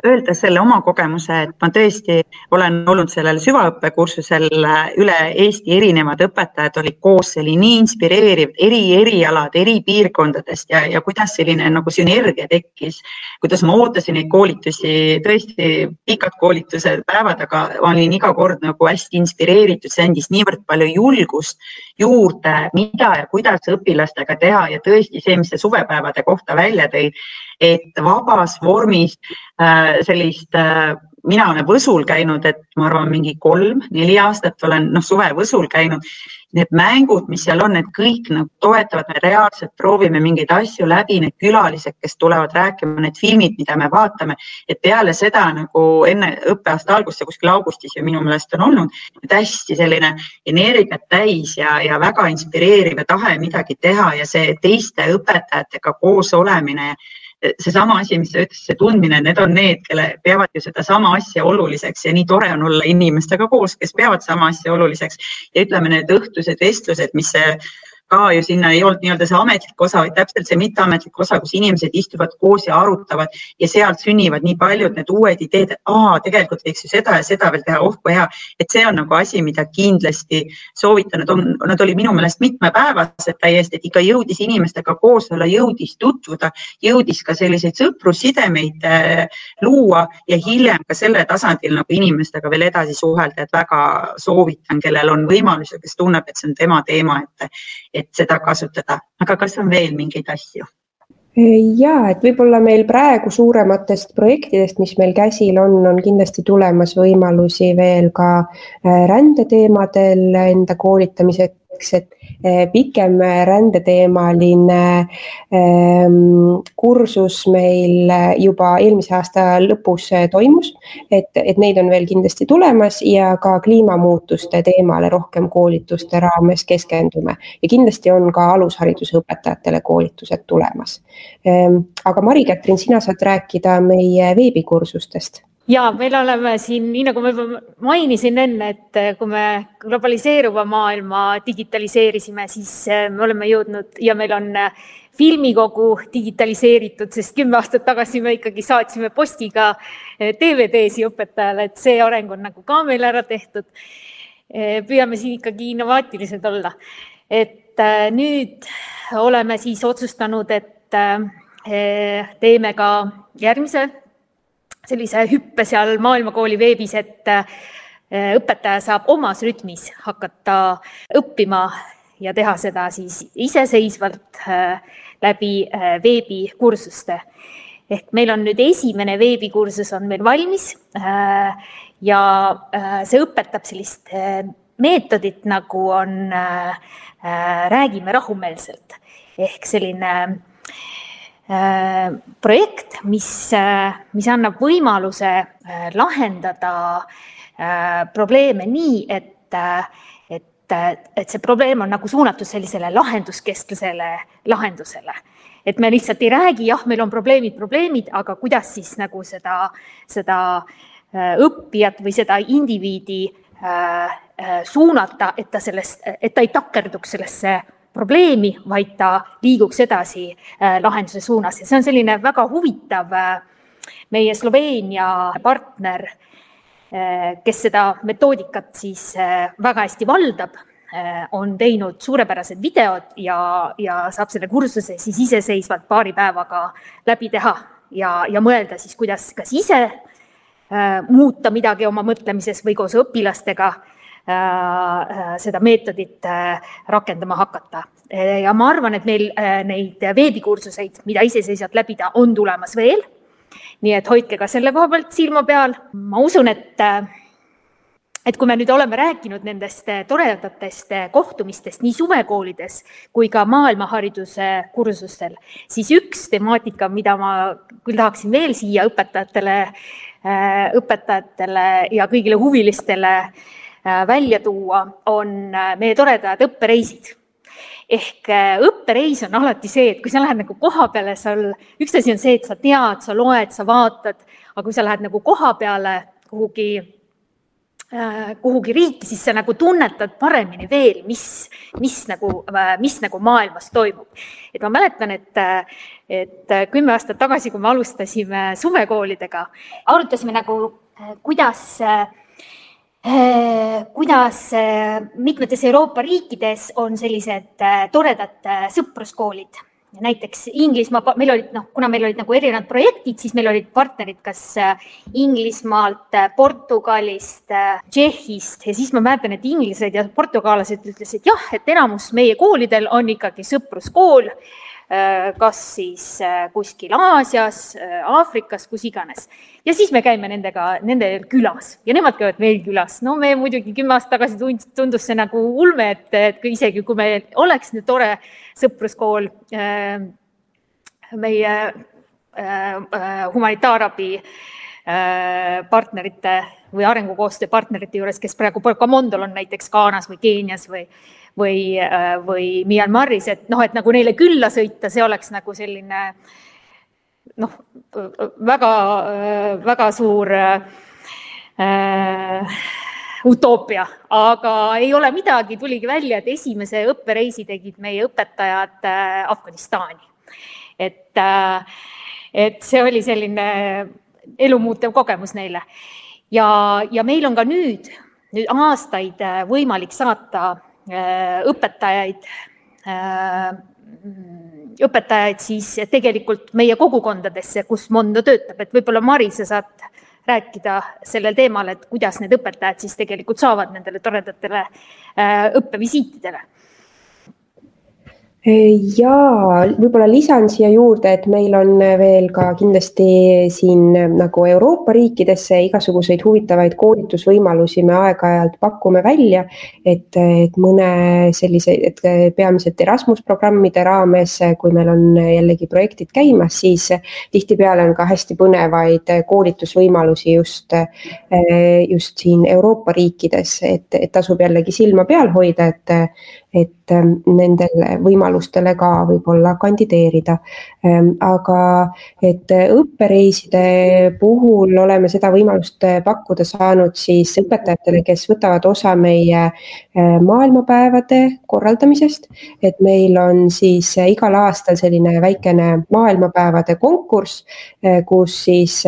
öelda selle oma kogemuse, et ma tõesti olen olnud sellel süvaõppekursusel üle Eesti erinevad õpetajad olid koos, see oli nii inspireeriv, eri erialad, eri piirkondadest ja, ja kuidas selline nagu sünergia tekkis. kuidas ma ootasin neid koolitusi, tõesti pikad koolitused päevad, aga olin iga kord nagu hästi inspireeritud, see andis niivõrd palju julgust juurde, mida ja kuidas õpilastega teha ja tõesti see, mis te suvepäevade kohta välja tõid et vabas vormis äh, sellist äh, mina olen Võsul käinud, et ma arvan, mingi kolm-neli aastat olen noh, suve Võsul käinud. Need mängud, mis seal on, need kõik nagu toetavad, me reaalselt proovime mingeid asju läbi, need külalised, kes tulevad rääkima, need filmid, mida me vaatame, et peale seda nagu enne õppeaasta algust, see kuskil augustis ju minu meelest on olnud, et hästi selline energiat täis ja, ja väga inspireeriv ja tahe midagi teha ja see teiste õpetajatega koos olemine seesama asi, mis sa ütlesid, see tundmine, need on need, kelle peavad ju sedasama asja oluliseks ja nii tore on olla inimestega koos, kes peavad sama asja oluliseks. Ja ütleme, need õhtused vestlused, mis see ka ju sinna ei olnud nii-öelda see ametlik osa, vaid täpselt see mitteametlik osa, kus inimesed istuvad koos ja arutavad ja sealt sünnivad nii paljud need uued ideed, et aa, tegelikult võiks ju seda ja seda veel teha, oh kui hea. et see on nagu asi, mida kindlasti soovitan, nad on, nad olid minu meelest mitmepäevased täiesti, et ikka jõudis inimestega koos olla, jõudis tutvuda, jõudis ka selliseid sõprussidemeid äh, luua ja hiljem ka selle tasandil nagu inimestega veel edasi suhelda, et väga soovitan, kellel on võimalus ja kes tunneb, et see on tema teema, et et seda kasutada, aga kas on veel mingeid asju? ja et võib-olla meil praegu suurematest projektidest, mis meil käsil on, on kindlasti tulemas võimalusi veel ka äh, rändeteemadel enda koolitamiseks et pikem rändeteemaline ehm, kursus meil juba eelmise aasta lõpus eh, toimus, et, et neid on veel kindlasti tulemas ja ka kliimamuutuste teemale rohkem koolituste raames keskendume. Ja kindlasti on ka alushariduse õpetajatele koolitused tulemas. Ehm, aga Mari-Kätrin, sina saad rääkida meie veebikursustest ja meil oleme siin, nii nagu ma juba mainisin enne, et eh, kui me globaliseeruva maailma digitaliseerisime, siis eh, me oleme jõudnud ja meil on eh, filmikogu digitaliseeritud, sest kümme aastat tagasi me ikkagi saatsime postiga DVD-si õpetajale, et see areng on nagu ka meil ära tehtud. püüame siin ikkagi innovaatilised olla. et nüüd oleme siis otsustanud, et teeme ka järgmise sellise hüppe seal Maailmakooli veebis, et äh, õpetaja saab omas rütmis hakata õppima ja teha seda siis iseseisvalt äh, läbi äh, veebikursuste. ehk meil on nüüd esimene veebikursus on meil valmis ja see õpetab sellist meetodit, nagu on Räägime rahumeelselt ehk selline projekt, mis, äh, mis annab võimaluse äh, lahendada probleeme nii, et, et, et see probleem on nagu suunatud sellisele lahenduskesklasele lahendusele. et me lihtsalt ei räägi, jah, meil on probleemid, probleemid, aga kuidas siis nagu seda, seda õppijat või seda indiviidi suunata, et ta sellest, et ta ei takerduks sellesse probleemi, vaid ta liiguks edasi äh, lahenduse suunas. Ja see on selline väga huvitav äh, meie Sloveenia partner, äh, kes seda metoodikat siis väga hästi valdab, on teinud suurepärased videod ja, ja saab selle kursuse siis iseseisvalt paari päevaga läbi teha ja, ja mõelda siis, kuidas kas ise muuta midagi oma mõtlemises või koos õpilastega seda meetodit äh, rakendama hakata. ja ma arvan, et meil neid veebikursuseid, mida iseseisvalt läbida, on tulemas veel. nii et hoidke ka selle koha pealt silma peal. ma usun, et et kui me nüüd oleme rääkinud nendest toredatest kohtumistest nii suvekoolides kui ka maailmahariduse kursustel, siis üks temaatika, mida ma küll tahaksin veel siia õpetajatele, õpetajatele ja kõigile huvilistele Äh, välja tuua, on äh, meie toredad õppereisid ehk äh, õppereis on alati see, et kui sa lähed nagu koha peale, seal üks asi on see, et sa tead, sa loed, sa vaatad, aga kui sa lähed nagu koha peale kuhugi, kuhugi riiki, siis sa nagu tunnetad paremini veel, mis, mis nagu, mis nagu maailmas toimub. et ma mäletan, et, et kümme aastat tagasi, kui me alustasime suvekoolidega, arutasime nagu, kuidas äh, Äh, kuidas äh, mitmetes Euroopa riikides on sellised äh, toredad sõpruskoolid. näiteks Inglismaa, meil olid noh, kuna meil olid nagu erinevad projektid, siis meil olid partnerid kas Inglismaalt, Portugalist, Tšehhist ja siis ma mäletan, et inglased ja portugallased ütlesid jah, et enamus meie koolidel on ikkagi sõpruskool kas siis äh, kuskil Aasias, äh, Aafrikas, kus iganes. ja siis me käime nendega, nende külas ja nemad käivad meil külas. no me muidugi kümme aastat tagasi tund-, tundus see nagu ulme, et, et isegi kui meil oleks nüüd tore sõpruskool meie humanitaarabi partnerite või arengukoostöö partnerite juures, kes praegu Kamondol on näiteks Ghanas või Keenias või või, äh, või Myanmaris, et noh, et nagu neile külla sõita, see oleks nagu selline noh, väga, väga suur äh, utoopia, aga ei ole midagi, tuligi välja, et esimese õppereisi tegid meie õpetajad äh, Afganistani. et äh,, et see oli selline elumuutev kogemus neile ja, ja meil on ka nüüd, nüüd aastaid äh, võimalik saata äh, õpetajaid. Äh, õpetajaid siis tegelikult meie kogukondadesse, kus Mondo töötab, et võib-olla Mari, sa saad rääkida sellel teemal, et kuidas need õpetajad siis tegelikult saavad nendele toredatele õppevisiitidele ja võib-olla lisan siia juurde, et meil on veel ka kindlasti siin nagu Euroopa riikidesse igasuguseid huvitavaid koolitusvõimalusi me aeg-ajalt pakume välja. et, et mõne sellise, et peamiselt Erasmus programmide raames, kui meil on jällegi projektid käimas, siis tihtipeale on ka hästi põnevaid koolitusvõimalusi just, just siin Euroopa riikides, et, et tasub jällegi silma peal hoida, et et ähm, nendele võimalustele ka võib-olla kandideerida. Ähm, aga et õppereiside puhul oleme seda võimalust äh, pakkuda saanud siis õpetajatele, kes võtavad osa meie äh, maailmapäevade korraldamisest. et meil on siis äh, igal aastal selline väikene maailmapäevade konkurss, kus siis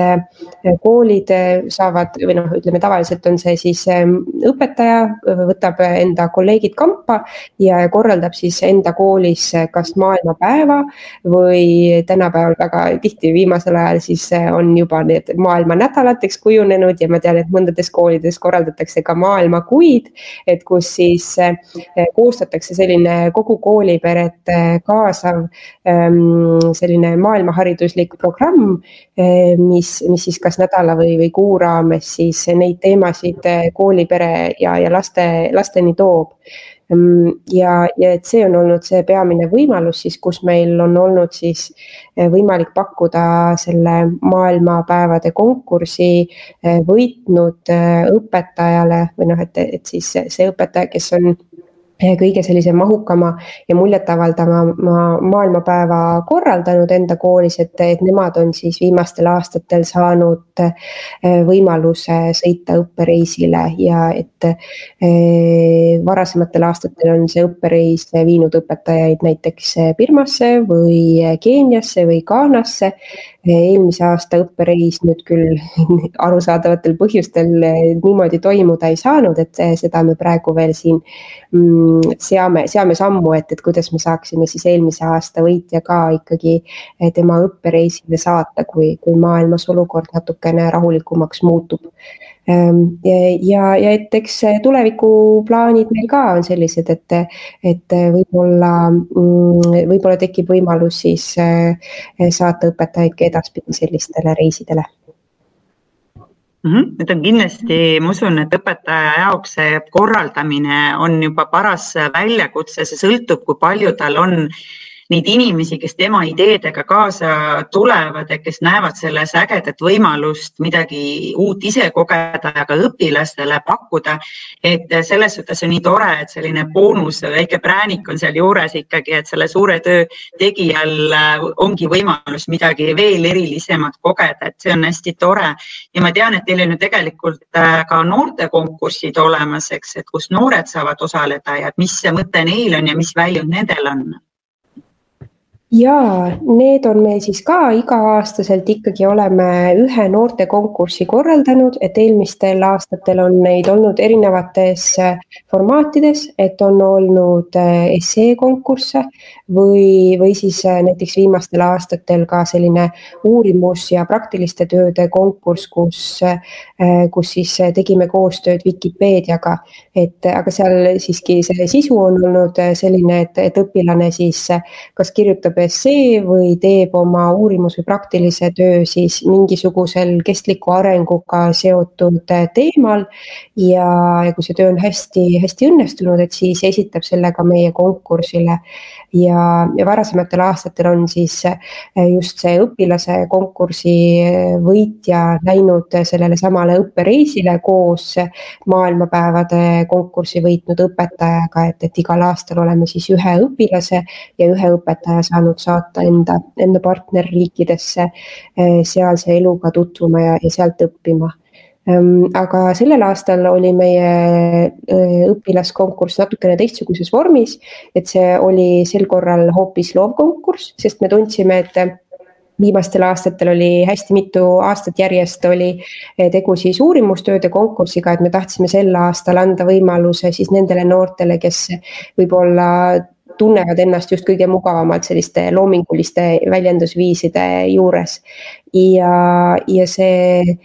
koolid saavad või noh, ütleme tavaliselt on see siis õpetaja võtab enda kolleegid kampa ja korraldab siis enda koolis kas maailmapäeva või tänapäeval väga tihti viimasel ajal siis on juba need maailmanädalateks kujunenud ja ma tean, et mõndades koolides korraldatakse ka maailmakuid, et kus siis eh, koostatakse selline kogu kooliperet eh, kaasav ehm, selline maailmahariduslik programm, eh, mis, mis siis kas nädala või, või kuu raames siis neid teemasid koolipere ja, ja laste, lasteni toob ja, ja et see on olnud see peamine võimalus siis, kus meil on olnud siis eh, võimalik pakkuda selle maailmapäevade konkursi eh, võitnud eh, õpetajale või noh, et, et siis see õpetaja, kes on kõige sellise mahukama ja muljetavaldama maailmapäeva korraldanud enda koolis, et, et nemad on siis viimastel aastatel saanud eh, võimaluse sõita õppereisile ja et eh, varasematel aastatel on see õppereis viinud õpetajaid näiteks Birmasse või Keeniasse või Ghanasse eelmise aasta õppereis nüüd küll arusaadavatel põhjustel niimoodi toimuda ei saanud, et seda me praegu veel siin mm, seame, seame sammu, et, et kuidas me saaksime siis eelmise aasta võitja ka ikkagi tema õppereisile saata, kui, kui maailmas olukord natukene rahulikumaks muutub ja, ja et eks tulevikuplaanid meil ka on sellised, et, et võib-olla, mm, võib-olla tekib võimalus siis eh, saata õpetajaid ka edaspidi sellistele reisidele mm. -hmm. Need on kindlasti, ma usun, et õpetaja jaoks see korraldamine on juba paras väljakutse, see sõltub, kui palju tal on neid inimesi, kes tema ideedega kaasa tulevad ja kes näevad selles ägedat võimalust midagi uut ise kogeda ja ka õpilastele pakkuda. et selles suhtes on nii tore, et selline boonus, väike präänik on sealjuures ikkagi, et selle suure töö tegijal äh, ongi võimalus midagi veel erilisemat kogeda, et see on hästi tore. ja ma tean, et teil on ju tegelikult äh, ka noortekonkursid olemas, eks, et kus noored saavad osaleda ja mis mõte neil on ja mis väljund nendel on ja need on meil siis ka iga-aastaselt ikkagi oleme ühe noortekonkursi korraldanud, et eelmistel aastatel on neid olnud erinevates äh, formaatides, et on olnud äh, esseekonkursse või, või siis äh, näiteks viimastel aastatel ka selline uurimus ja praktiliste tööde konkurss, kus, kus siis tegime koostööd Vikipeediaga. Et aga seal siiski see sisu on olnud selline, et, et õpilane siis kas kirjutab essee või teeb oma uurimus või praktilise töö siis mingisugusel kestliku arenguga seotud teemal. ja, ja kui see töö on hästi-hästi õnnestunud, et siis esitab selle ka meie konkursile ja, ja varasematel aastatel on siis just see õpilase konkursi võitja läinud sellele samale õppereisile koos maailmapäevade konkursi võitnud õpetajaga, et, et igal aastal oleme siis ühe õpilase ja ühe õpetaja saanud saata enda, enda partnerriikidesse sealse eluga tutvuma ja, ja sealt õppima aga sellel aastal oli meie õpilaskonkurss natukene teistsuguses vormis, et see oli sel korral hoopis loovkonkurss, sest me tundsime, et viimastel aastatel oli hästi mitu aastat järjest oli tegu siis uurimustööde konkursiga, et me tahtsime sel aastal anda võimaluse siis nendele noortele, kes võib-olla tunnevad ennast just kõige mugavamalt selliste loominguliste väljendusviiside juures. ja, ja see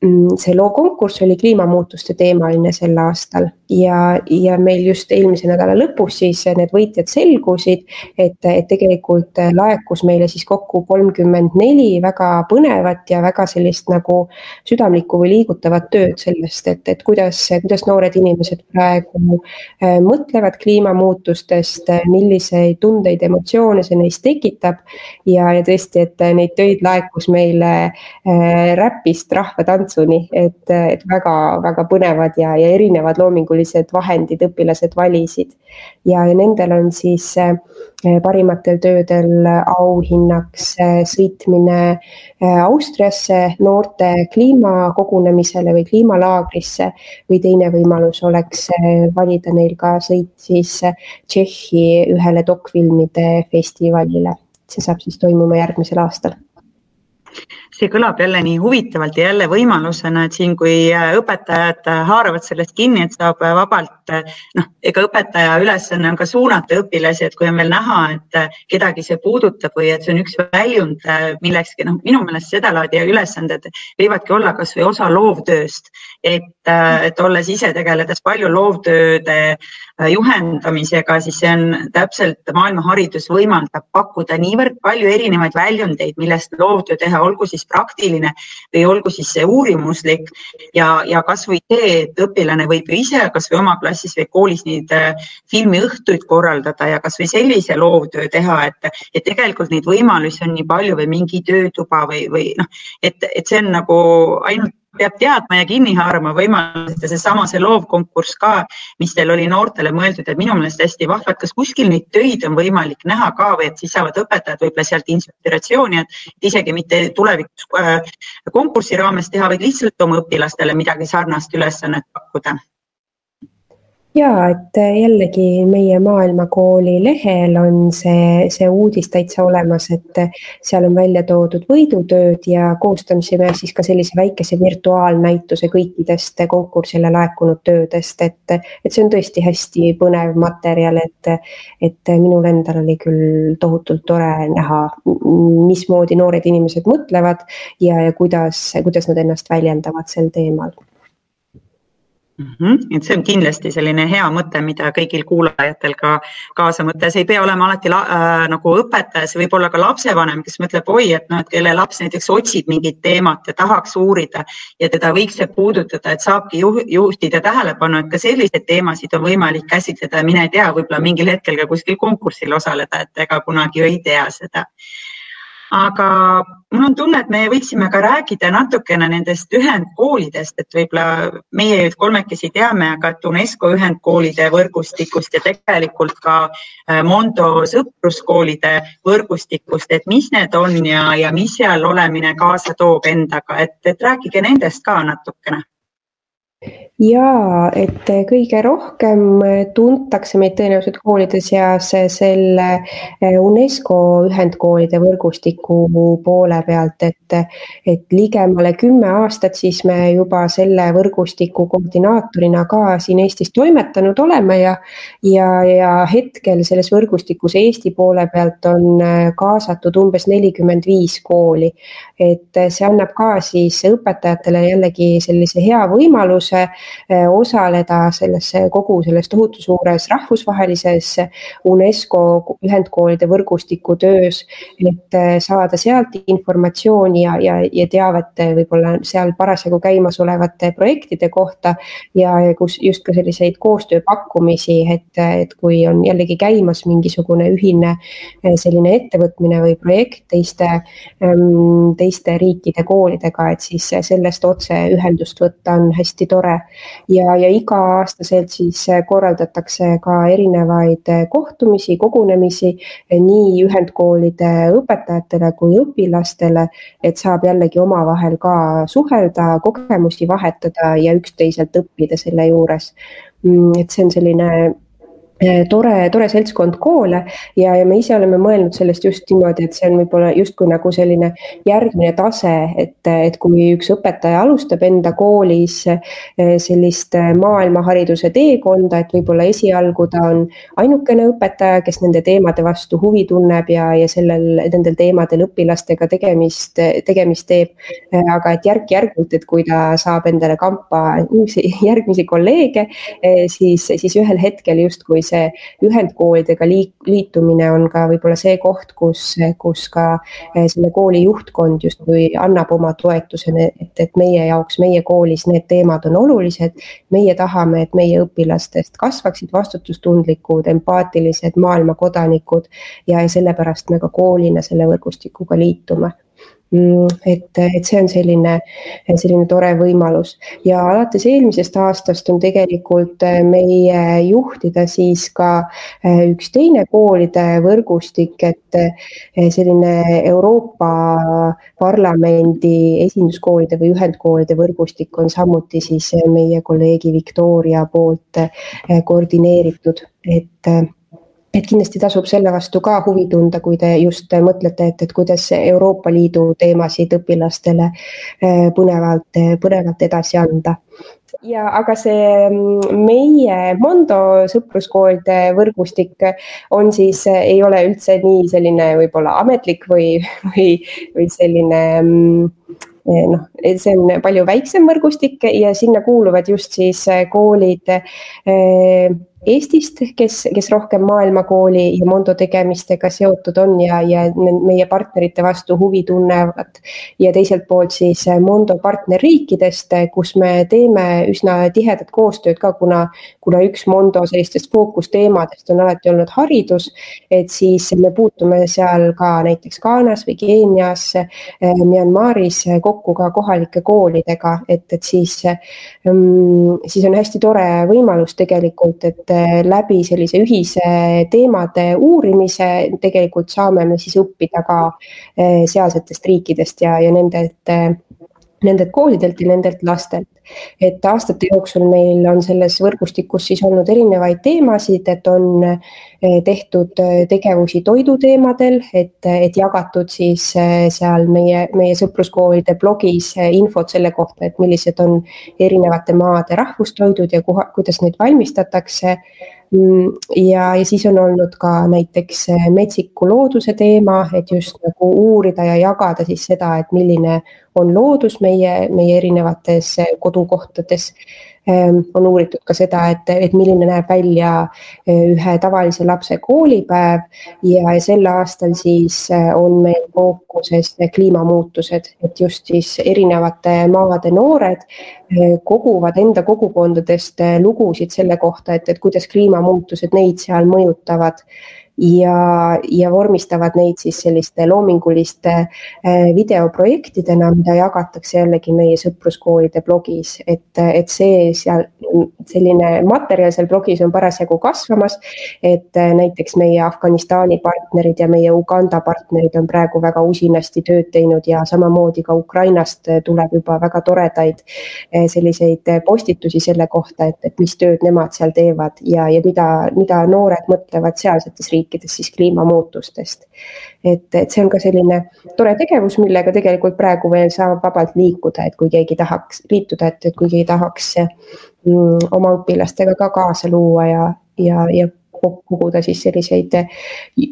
see loo konkurss oli kliimamuutuste teemaline sel aastal ja, ja meil just eelmise nädala lõpus siis need võitjad selgusid, et, et tegelikult laekus meile siis kokku kolmkümmend neli väga põnevat ja väga sellist nagu südamlikku või liigutavat tööd sellest, et, et kuidas, kuidas noored inimesed praegu äh, mõtlevad kliimamuutustest, milliseid tundeid, emotsioone see neis tekitab. ja, ja tõesti, et neid töid laekus meile äh, räpist rahvatantsudele tantsuni, et, et väga-väga põnevad ja, ja erinevad loomingulised vahendid õpilased valisid. ja, ja nendel on siis eh, parimatel töödel auhinnaks eh, sõitmine eh, Austriasse noorte kliimakogunemisele või kliimalaagrisse või teine võimalus oleks valida neil ka sõit siis Tšehhi ühele dokfilmide festivalile. see saab siis toimuma järgmisel aastal see kõlab jälle nii huvitavalt ja jälle võimalusena, et siin, kui äh, õpetajad äh, haaravad sellest kinni, et saab äh, vabalt, noh, ega õpetaja ülesanne on ka suunata õpilasi, et kui on veel näha, et kedagi see puudutab või et see on üks väljund millekski, noh, minu meelest sedalaadi ülesanded võivadki olla kasvõi osa loovtööst, et, et olles ise tegeledes palju loovtööde juhendamisega, siis see on täpselt maailma haridus võimaldab pakkuda niivõrd palju erinevaid väljundeid, millest loovtöö teha, olgu siis praktiline või olgu siis see uurimuslik. Ja, ja kasvõi see, et õpilane võib ju ise kasvõi oma klassis või koolis neid äh, filmiõhtuid korraldada ja kasvõi sellise loovtöö teha, et, et tegelikult neid võimalusi on nii palju või mingi töötuba või, või noh, et, et see on nagu ainult peab teadma ja kinni haarama võimalused ja seesama, see loovkonkurss ka, mis teil oli noortele mõeldud, et minu meelest hästi vahva, et kas kuskil neid töid on võimalik näha ka või et siis saavad õpetajad võib-olla sealt inspiratsiooni, et isegi mitte tulevikus äh, konkursi raames teha, vaid lihtsalt oma õpilastele midagi sarnast ülesannet pakkuda ja et jällegi meie Maailmakooli lehel on see, see uudis täitsa olemas, et seal on välja toodud võidutööd ja koostasime siis ka sellise väikese virtuaalnäituse kõikidest konkursile laekunud töödest, et, et see on tõesti hästi põnev materjal, et, et minul endal oli küll tohutult tore näha, mismoodi noored inimesed mõtlevad ja, ja kuidas, kuidas nad ennast väljendavad sel teemal mm. -hmm. et see on kindlasti selline hea mõte, mida kõigil kuulajatel ka kaasa mõtta, see ei pea olema alati la, äh, nagu õpetaja, see võib olla ka lapsevanem, kes mõtleb, oi, et noh, et kelle laps näiteks otsib mingit teemat ja tahaks uurida ja teda võiks see puudutada, et saabki juhtida tähelepanu, et ka selliseid teemasid on võimalik käsitleda ja mine tea, võib-olla mingil hetkel ka kuskil konkursil osaleda, et ega kunagi ju ei tea seda aga mul on tunne, et me võiksime ka rääkida natukene nendest ühendkoolidest, et võib-olla meie nüüd kolmekesi teame, aga et UNESCO ühendkoolide võrgustikust ja tegelikult ka äh, Mondo sõpruskoolide võrgustikust, et mis need on ja, ja mis seal olemine kaasa toob endaga, et, et rääkige nendest ka natukene jaa, et kõige rohkem tuntakse meid tõenäoliselt koolide seas selle eh, UNESCO ühendkoolide võrgustiku poole pealt, et, et ligemale kümme aastat siis me juba selle võrgustiku koordinaatorina ka siin Eestis toimetanud oleme ja, ja, ja hetkel selles võrgustikus Eesti poole pealt on eh, kaasatud umbes nelikümmend viis kooli. et see annab ka siis õpetajatele jällegi sellise hea võimaluse Eh, osaleda sellesse kogu selles tohutu suures rahvusvahelises UNESCO ühendkoolide võrgustiku töös, et eh, saada sealt informatsiooni ja, ja, ja teavet võib-olla seal parasjagu käimasolevate projektide kohta ja kus just ka selliseid koostööpakkumisi, et, et kui on jällegi käimas mingisugune ühine eh, selline ettevõtmine või projekt teiste, ehm, teiste riikide koolidega, et siis sellest otse ühendust võtta on hästi tore tore. ja, ja iga-aastaselt siis korraldatakse ka erinevaid kohtumisi, kogunemisi nii ühendkoolide õpetajatele kui õpilastele, et saab jällegi omavahel ka suhelda, kogemusi vahetada ja üksteiselt õppida selle juures. Mm, et see on selline tore, tore seltskond koole ja, ja me ise oleme mõelnud sellest just niimoodi, et see on võib-olla justkui nagu selline järgmine tase, et, et kui üks õpetaja alustab enda koolis eh, sellist eh, maailmahariduse teekonda, et võib-olla esialgu ta on ainukene õpetaja, kes nende teemade vastu huvi tunneb ja, ja sellel, nendel teemadel õpilastega tegemist, tegemist teeb. aga et järk-järgult, et kui ta saab endale kampa uusi järgmisi kolleege, siis, siis ühel hetkel justkui see ühendkoolidega liitumine on ka võib-olla see koht, kus, kus ka eh, selle kooli juhtkond justkui annab oma toetuse, et, et meie jaoks, meie koolis need teemad on olulised. meie tahame, et meie õpilastest kasvaksid vastutustundlikud, empaatilised maailmakodanikud ja sellepärast me ka koolina selle võrgustikuga liitume et, et see on selline, selline tore võimalus. Ja alates eelmisest aastast on tegelikult äh, meie juhtida siis ka äh, üks teine koolide võrgustik, et äh, selline Euroopa Parlamendi esinduskoolide või ühendkoolide võrgustik on samuti siis meie kolleegi Victoria poolt koordineeritud, et et kindlasti tasub selle vastu ka huvi tunda, kui te just mõtlete, et, et kuidas Euroopa Liidu teemasid õpilastele äh, põnevalt, põnevalt edasi anda. ja aga see mm, meie Mondo sõpruskoolide võrgustik on siis, ei ole üldse nii selline võib-olla ametlik või, või, või selline mm, eh, noh, see on palju väiksem võrgustik ja sinna kuuluvad just siis koolid eh, Eestist, kes, kes rohkem maailmakooli ja Mondo tegemistega seotud on ja, ja meie partnerite vastu huvi tunnevad. ja teiselt poolt siis Mondo partnerriikidest, kus me teeme üsna tihedat koostööd ka, kuna, kuna üks Mondo sellistest fookusteemadest on alati olnud haridus. et siis me puutume seal ka näiteks Ghanas või Keenias, Myanmaris kokku ka kohalike koolidega, et, et siis, mm, siis on hästi tore võimalus tegelikult, et et läbi sellise ühise teemade uurimise tegelikult saame me siis õppida ka eh, sealsetest riikidest ja, ja nendelt nendelt koolidelt ja nendelt lastelt. et aastate jooksul meil on selles võrgustikus siis olnud erinevaid teemasid, et on eh, tehtud eh, tegevusi toiduteemadel, et, et jagatud siis seal meie, meie sõpruskoolide blogis infot selle kohta, et millised on erinevate maade rahvustoidud ja kuha, kuidas neid valmistatakse ja, ja siis on olnud ka näiteks eh, metsiku looduse teema, et just nagu uurida ja jagada siis seda, et milline on loodus meie, meie erinevates eh, kodukohtades on uuritud ka seda, et, et milline näeb välja eh, ühe tavalise lapse koolipäev ja sel aastal siis eh, on meil fookuses kliimamuutused, et just siis erinevate maade noored eh, koguvad enda kogukondadest lugusid selle kohta, et, et kuidas kliimamuutused neid seal mõjutavad ja, ja vormistavad neid siis selliste loominguliste äh, videoprojektidena, mida jagatakse jällegi meie sõpruskoolide blogis, et, et see seal, selline materjal seal blogis on parasjagu kasvamas. et äh, näiteks meie Afganistani partnerid ja meie Uganda partnerid on praegu väga usinasti tööd teinud ja samamoodi ka Ukrainast tuleb juba väga toredaid äh, selliseid postitusi selle kohta, et, et mis tööd nemad seal teevad ja, ja mida, mida noored mõtlevad sealsetes riikides rääkides siis kliimamuutustest. et, et see on ka selline tore tegevus, millega tegelikult praegu veel saab vabalt liikuda, et kui keegi tahaks liituda, et, et kui keegi tahaks mm, oma õpilastega ka kaasa luua ja, ja, ja koguda siis selliseid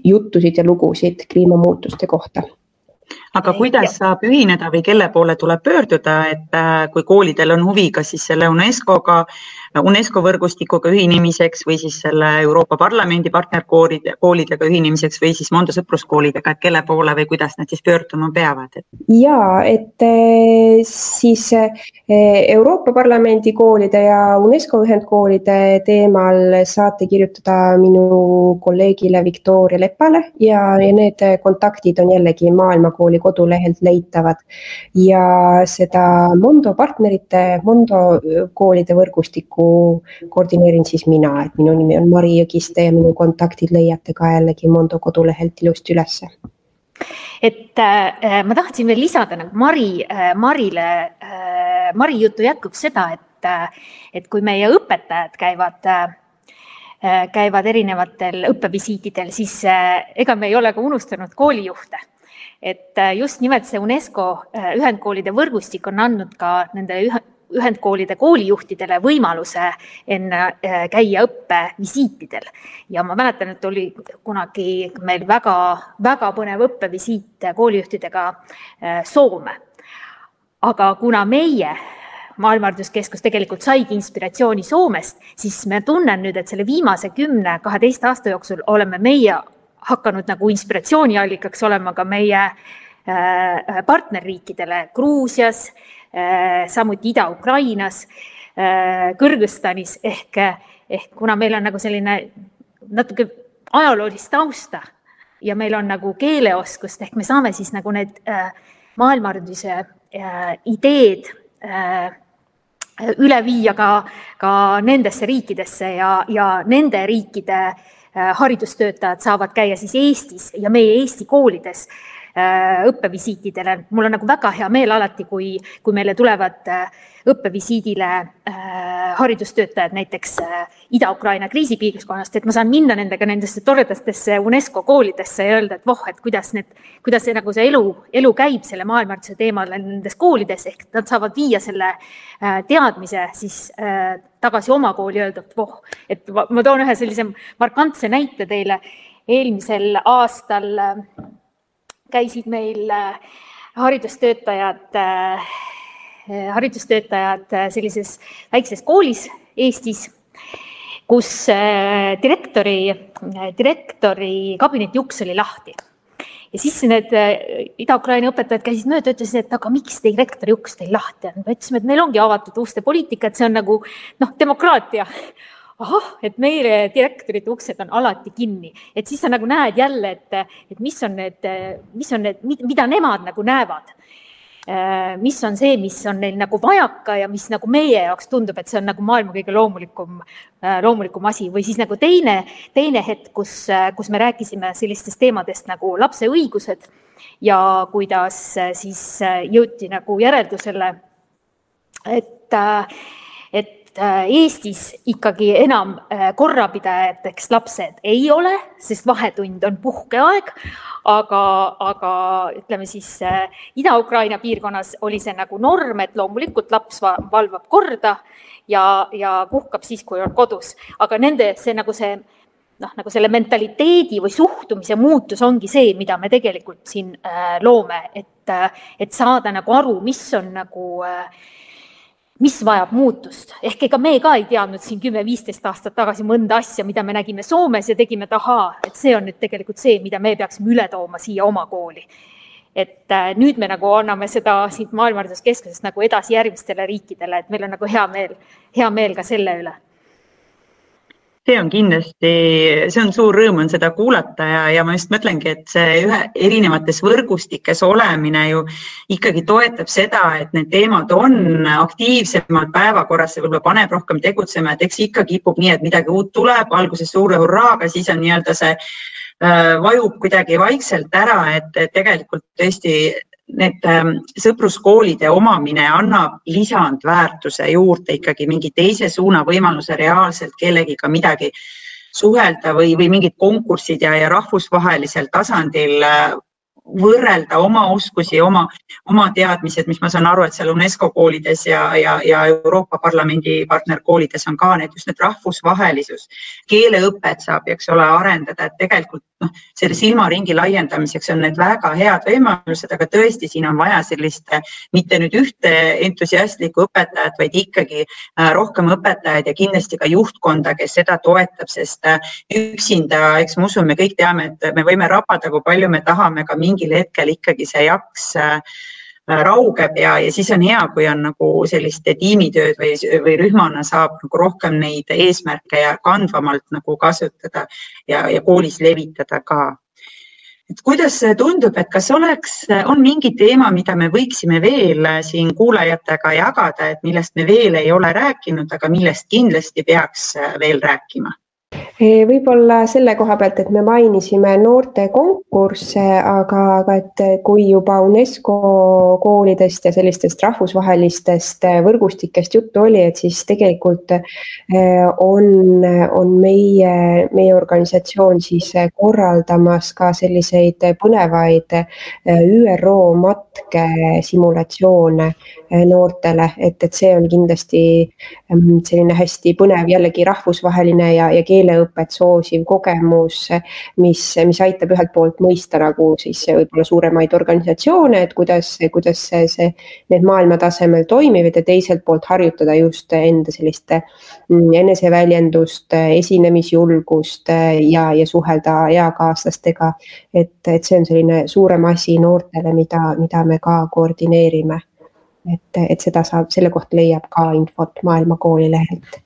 juttusid ja lugusid kliimamuutuste kohta aga kuidas saab ühineda või kelle poole tuleb pöörduda, et äh, kui koolidel on huvi, kas siis selle UNESCO-ga UNESCO võrgustikuga ühinemiseks või siis selle Euroopa Parlamendi partnerkoolide, koolidega ühinemiseks või siis Mondo sõpruskoolidega, et kelle poole või kuidas nad siis pöörduma peavad? ja et eh, siis eh, Euroopa Parlamendi koolide ja UNESCO ühendkoolide teemal saate kirjutada minu kolleegile Viktoria Lepale ja, ja need kontaktid on jällegi Maailmakooli kodulehelt leitavad. ja seda Mondo partnerite, Mondo koolide võrgustikku koordineerin siis mina, et minu nimi on Mari Jõgiste ja minu kontaktid leiate ka jällegi Mondo kodulehelt ilusti ülesse et äh, ma tahtsin veel lisada nagu Mari äh,, Marile äh,, Mari jutu jätkuks seda, et äh,, et kui meie õpetajad käivad äh, käivad erinevatel õppevisiitidel, siis äh, ega me ei ole ka unustanud koolijuhte. Et äh, just nimelt see UNESCO äh, ühendkoolide võrgustik on andnud ka nendele ühendkoolide koolijuhtidele võimaluse enne äh, käia õppevisiitidel ja ma mäletan, et oli kunagi meil väga-väga põnev õppevisiit koolijuhtidega Soome. aga kuna meie maailmahariduskeskus tegelikult saigi inspiratsiooni Soomest, siis ma tunnen nüüd, et selle viimase kümne, kaheteist aasta jooksul oleme meie hakanud nagu inspiratsiooniallikaks olema ka meie äh, partnerriikidele Gruusias Äh, samuti Ida-Ukrainas, äh, Kõrgõzstanis. Ehk, ehk kuna meil on nagu selline natuke ajaloolist tausta ja meil on nagu keeleoskust ehk me saame siis nagu need äh, maailmahariduse ideed üle viia ka, ka nendesse riikidesse ja, ja nende riikide haridustöötajad saavad käia siis Eestis ja meie Eesti koolides Äh, õppevisiitidele. mul on nagu väga hea meel alati, kui, kui meile tulevad äh, õppevisiidile äh, haridustöötajad näiteks Ida-Ukraina kriisipiirkonnast, et ma saan minna nendega nendesse toredatesse UNESCO koolidesse ja öelda, et voh, et kuidas need, kuidas see nagu see elu, elu käib selle maailmahariduse teemal nendes koolides, ehk nad saavad viia selle teadmise siis tagasi oma kooli, öelda, et voh, et ma toon ühe sellise markantse näite teile. eelmisel aastal käisid meil äh, haridustöötajad, äh, haridustöötajad äh, sellises väikses koolis Eestis, kus direktori, direktori kabineti uks oli lahti ja siis need Ida-Ukraina õpetajad käisid mööda, ütlesid, et aga miks direktori uks teil lahti on? me ütlesime, et meil ongi avatud uste poliitika, et see on nagu noh, demokraatia ahah, et meile direktorite uksed on alati kinni, et siis sa nagu näed jälle, et, et mis on need, mis on need, mida nemad nagu näevad. Mis on see, mis on neil nagu vajaka ja mis nagu meie jaoks tundub, et see on nagu maailma kõige loomulikum, loomulikum asi. Või siis nagu teine, teine hetk, kus, kus me rääkisime sellistest teemadest nagu lapse õigused ja kuidas siis jõuti nagu järeldusele, et, et Äh, Eestis ikkagi enam äh, korrapidajateks lapsed ei ole, sest vahetund on puhkeaeg, aga, aga ütleme siis äh, Ida-Ukraina piirkonnas oli see nagu norm, et loomulikult laps valvab korda ja, ja puhkab siis, kui on kodus, aga nende see nagu see noh, nagu selle mentaliteedi või suhtumise muutus ongi see, mida me tegelikult siin äh, loome, et, et saada nagu aru, mis on nagu äh, mis vajab muutust, ehk ega me ka ei teadnud siin kümme-viisteist aastat tagasi mõnda asja, mida me nägime Soomes ja tegime, et ahaa, et see on nüüd tegelikult see, mida me peaksime üle tooma siia oma kooli. et äh, nüüd me nagu anname seda siit maailmahariduskeskusest nagu edasi järgmistele riikidele, et meil on nagu hea meel, hea meel ka selle üle see on kindlasti, see on suur rõõm on seda kuulata ja, ja ma just mõtlengi, et see ühe erinevates võrgustikes olemine ju ikkagi toetab seda, et need teemad on aktiivsemalt päevakorras, see võib-olla paneb rohkem tegutsema, et eks ikka kipub nii, et midagi uut tuleb, alguses suure hurraaga, siis on nii-öelda see äh, vajub kuidagi vaikselt ära, et tegelikult tõesti need ähm, sõpruskoolide omamine annab lisandväärtuse juurde ikkagi mingi teise suuna võimaluse reaalselt kellegiga midagi suhelda või, või mingid konkursid ja, ja rahvusvahelisel tasandil äh, võrrelda oma oskusi, oma, oma teadmised, mis ma saan aru, et seal UNESCO koolides ja, ja, ja Euroopa Parlamendi partnerkoolides on ka need just need rahvusvahelisus. keeleõpet saab, eks ole, arendada, et tegelikult noh, selle silmaringi laiendamiseks on need väga head võimalused, aga tõesti, siin on vaja sellist mitte nüüd ühte entusiastlikku õpetajat, vaid ikkagi äh, rohkem õpetajaid ja kindlasti ka juhtkonda, kes seda toetab, sest äh, üksinda, eks me kõik teame, et me võime rabada, kui palju me tahame, aga mingi mingil hetkel ikkagi see jaks äh, raugeb ja, ja siis on hea, kui on nagu sellist tiimitööd või, või rühmana saab nagu rohkem neid eesmärke ja kandvamalt nagu kasutada ja, ja koolis levitada ka et kuidas tundub, et kas oleks, on mingi teema, mida me võiksime veel siin kuulajatega jagada, et millest me veel ei ole rääkinud, aga millest kindlasti peaks veel rääkima? Võib-olla selle koha pealt, et me mainisime noorte konkursse, aga, aga et kui juba UNESCO koolidest ja sellistest rahvusvahelistest võrgustikest juttu oli, et siis tegelikult on, on meie, meie organisatsioon siis korraldamas ka selliseid põnevaid ÜRO matke simulatsioone noortele, et, et see on kindlasti selline hästi põnev jällegi rahvusvaheline ja, ja keeleõpet soosiv kogemus, mis, mis aitab ühelt poolt mõista nagu siis võib-olla suuremaid organisatsioone, et kuidas, kuidas see, see, need maailma tasemel toimivad ja teiselt poolt harjutada just enda sellist mm, eneseväljendust, esinemisjulgust ja, ja suhelda eakaaslastega. et, et see on selline suurem asi noortele, mida, mida me ka koordineerime et, et seda saab, selle kohta leiab ka infot Maailmakooli lehelt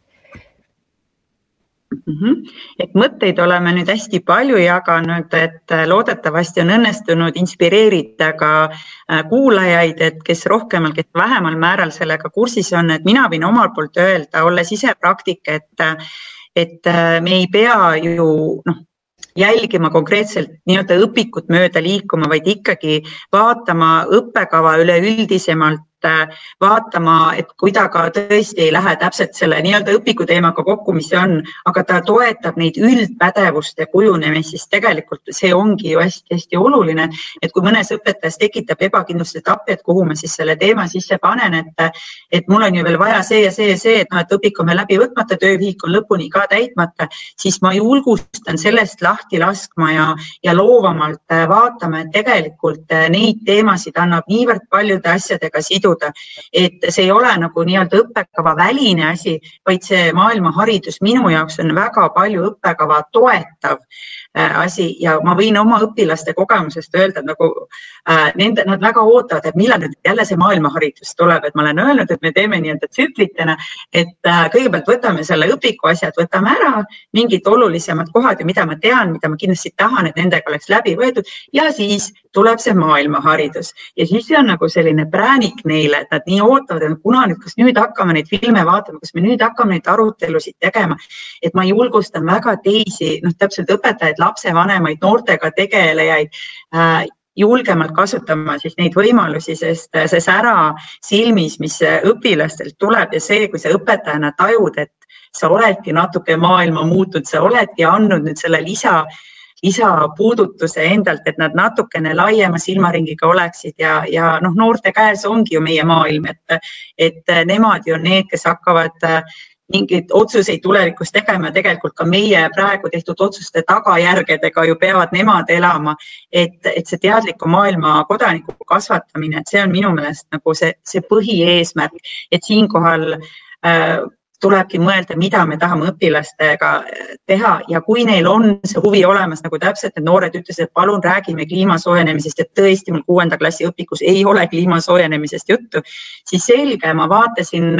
mm. -hmm. et mõtteid oleme nüüd hästi palju jaganud, et äh, loodetavasti on õnnestunud inspireerida ka äh, kuulajaid, et kes rohkemal, kes vähemal määral sellega kursis on, et mina võin omalt poolt öelda, olles ise praktik, et, et äh, me ei pea ju noh jälgima konkreetselt nii-öelda õpikut mööda liikuma, vaid ikkagi vaatama õppekava üleüldisemalt vaatama, et kui ta ka tõesti ei lähe täpselt selle nii-öelda õpiku teemaga kokku, mis see on, aga ta toetab neid üldpädevuste kujunemist, siis tegelikult see ongi ju hästi-hästi oluline, et kui mõnes õpetajas tekitab ebakindlust etappi, et kuhu ma siis selle teema sisse panen, et, et mul on ju veel vaja see ja see ja see, et noh, et õpik on veel läbi võtmata, töövihik on lõpuni ka täitmata, siis ma julgustan sellest lahti laskma ja, ja loovamalt äh, vaatama, et tegelikult äh, neid teemasid annab niivõrd paljude asjadega siduda siduda. et see ei ole nagu nii-öelda õppekava väline asi, vaid see maailmaharidus minu jaoks on väga palju õppekava toetav asi. Ja ma võin oma õpilaste kogemusest öelda, nagu äh, nende, nad väga ootavad, et millal nüüd jälle see maailmaharidus tuleb, et ma olen öelnud, et me teeme nii-öelda tsüklitena, et äh, kõigepealt võtame selle õpiku asjad, võtame ära mingid olulisemad kohad ja mida ma tean, mida ma kindlasti tahan, et nendega oleks läbi võetud. Ja siis tuleb see maailmaharidus. Ja siis see on nagu selline präänik neile, et nad nii ootavad, et kuna nüüd, kas nüüd hakkame neid filme vaatama, kas me nüüd hakkame neid arutelusid tegema, et ma julgustan väga teisi, noh, täpselt õpetajaid, lapsevanemaid, noortega tegelejaid äh, julgemalt kasutama siis neid võimalusi, sest see sära silmis, mis õpilastelt tuleb ja see, kui sa õpetajana tajud, et sa oledki natuke maailma muutnud, sa oledki andnud nüüd selle lisa lisapuudutuse endalt, et nad natukene laiema silmaringiga oleksid ja, ja noh, noorte käes ongi ju meie maailm, et, et nemad ju on need, kes hakkavad äh, mingeid otsuseid tulevikus tegema ja tegelikult ka meie praegu tehtud otsuste tagajärgedega ju peavad nemad elama. et, et see teadliku maailma kodaniku kasvatamine, et see on minu meelest nagu see, see põhieesmärk, et siinkohal äh, tulebki mõelda, mida me tahame õpilastega teha. Ja kui neil on see huvi olemas, nagu täpselt need noored ütlesid, et palun räägime kliima soojenemisest ja tõesti mul kuuenda klassi õpikus ei ole kliima soojenemisest juttu, siis selge, ma vaatasin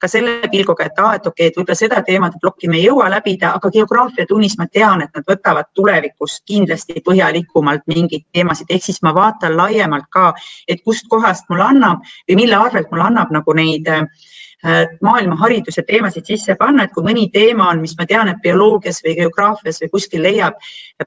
ka selle pilguga, et aa, et okei okay,, et võib-olla seda teemade plokki me ei jõua läbida, aga geograafiatunnis ma tean, et nad võtavad tulevikus kindlasti põhjalikumalt mingeid teemasid, ehk siis ma vaatan laiemalt ka, et kustkohast mul annab või mille arvelt mul annab nagu neid äh, Äh, maailmahariduse teemasid sisse panna, et kui mõni teema on, mis ma tean, et bioloogias või geograafias või kuskil leiab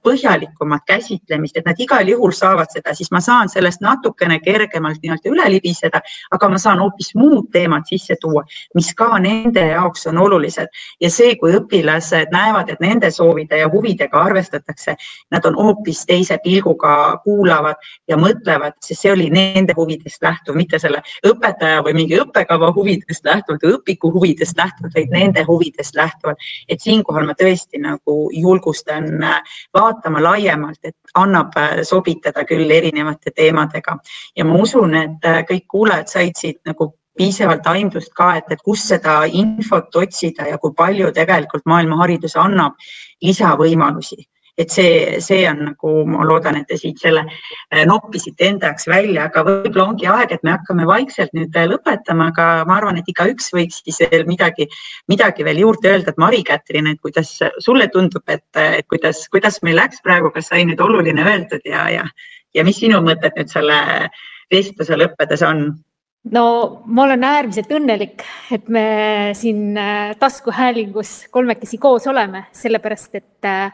põhjalikumat käsitlemist, et nad igal juhul saavad seda, siis ma saan sellest natukene kergemalt nii-öelda üle libiseda, aga ma saan hoopis muud teemad sisse tuua, mis ka nende jaoks on olulised. Ja see, kui õpilased näevad, et nende soovide ja huvidega arvestatakse, nad on hoopis teise pilguga kuulavad ja mõtlevad, sest see oli nende huvidest lähtuv, mitte selle õpetaja või mingi õppekava huvidest lähtuv lähtuvalt või õpiku huvidest lähtuvalt, vaid nende huvidest lähtuvalt. et siinkohal ma tõesti nagu julgustan äh, vaatama laiemalt, et annab äh, sobitada küll erinevate teemadega ja ma usun, et äh, kõik kuulajad said siit nagu piisavalt aimdust ka, et, et kus seda infot otsida ja kui palju tegelikult maailmaharidus annab lisavõimalusi et see, see on nagu, ma loodan, et te siit selle äh, noppisite enda jaoks välja, aga võib-olla ongi aeg, et me hakkame vaikselt nüüd äh, lõpetama, aga ma arvan, et igaüks võiks siis veel midagi, midagi veel juurde öelda, et Mari-Kätrin, et kuidas sulle tundub, et, et kuidas, kuidas meil läks praegu, kas sai nüüd oluline öeldud ja, ja, ja mis sinu mõtted nüüd selle vestluse lõppedes on? no ma olen äärmiselt õnnelik, et me siin äh, taskuhäälingus kolmekesi koos oleme, sellepärast et, äh,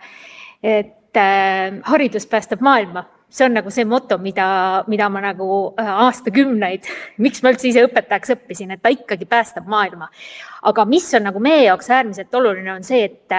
et äh, haridus päästab maailma see on nagu see moto, mida, mida ma nagu aastakümneid, miks ma üldse ise õpetajaks õppisin, et ta ikkagi päästab maailma. aga mis on nagu meie jaoks äärmiselt oluline, on see, et,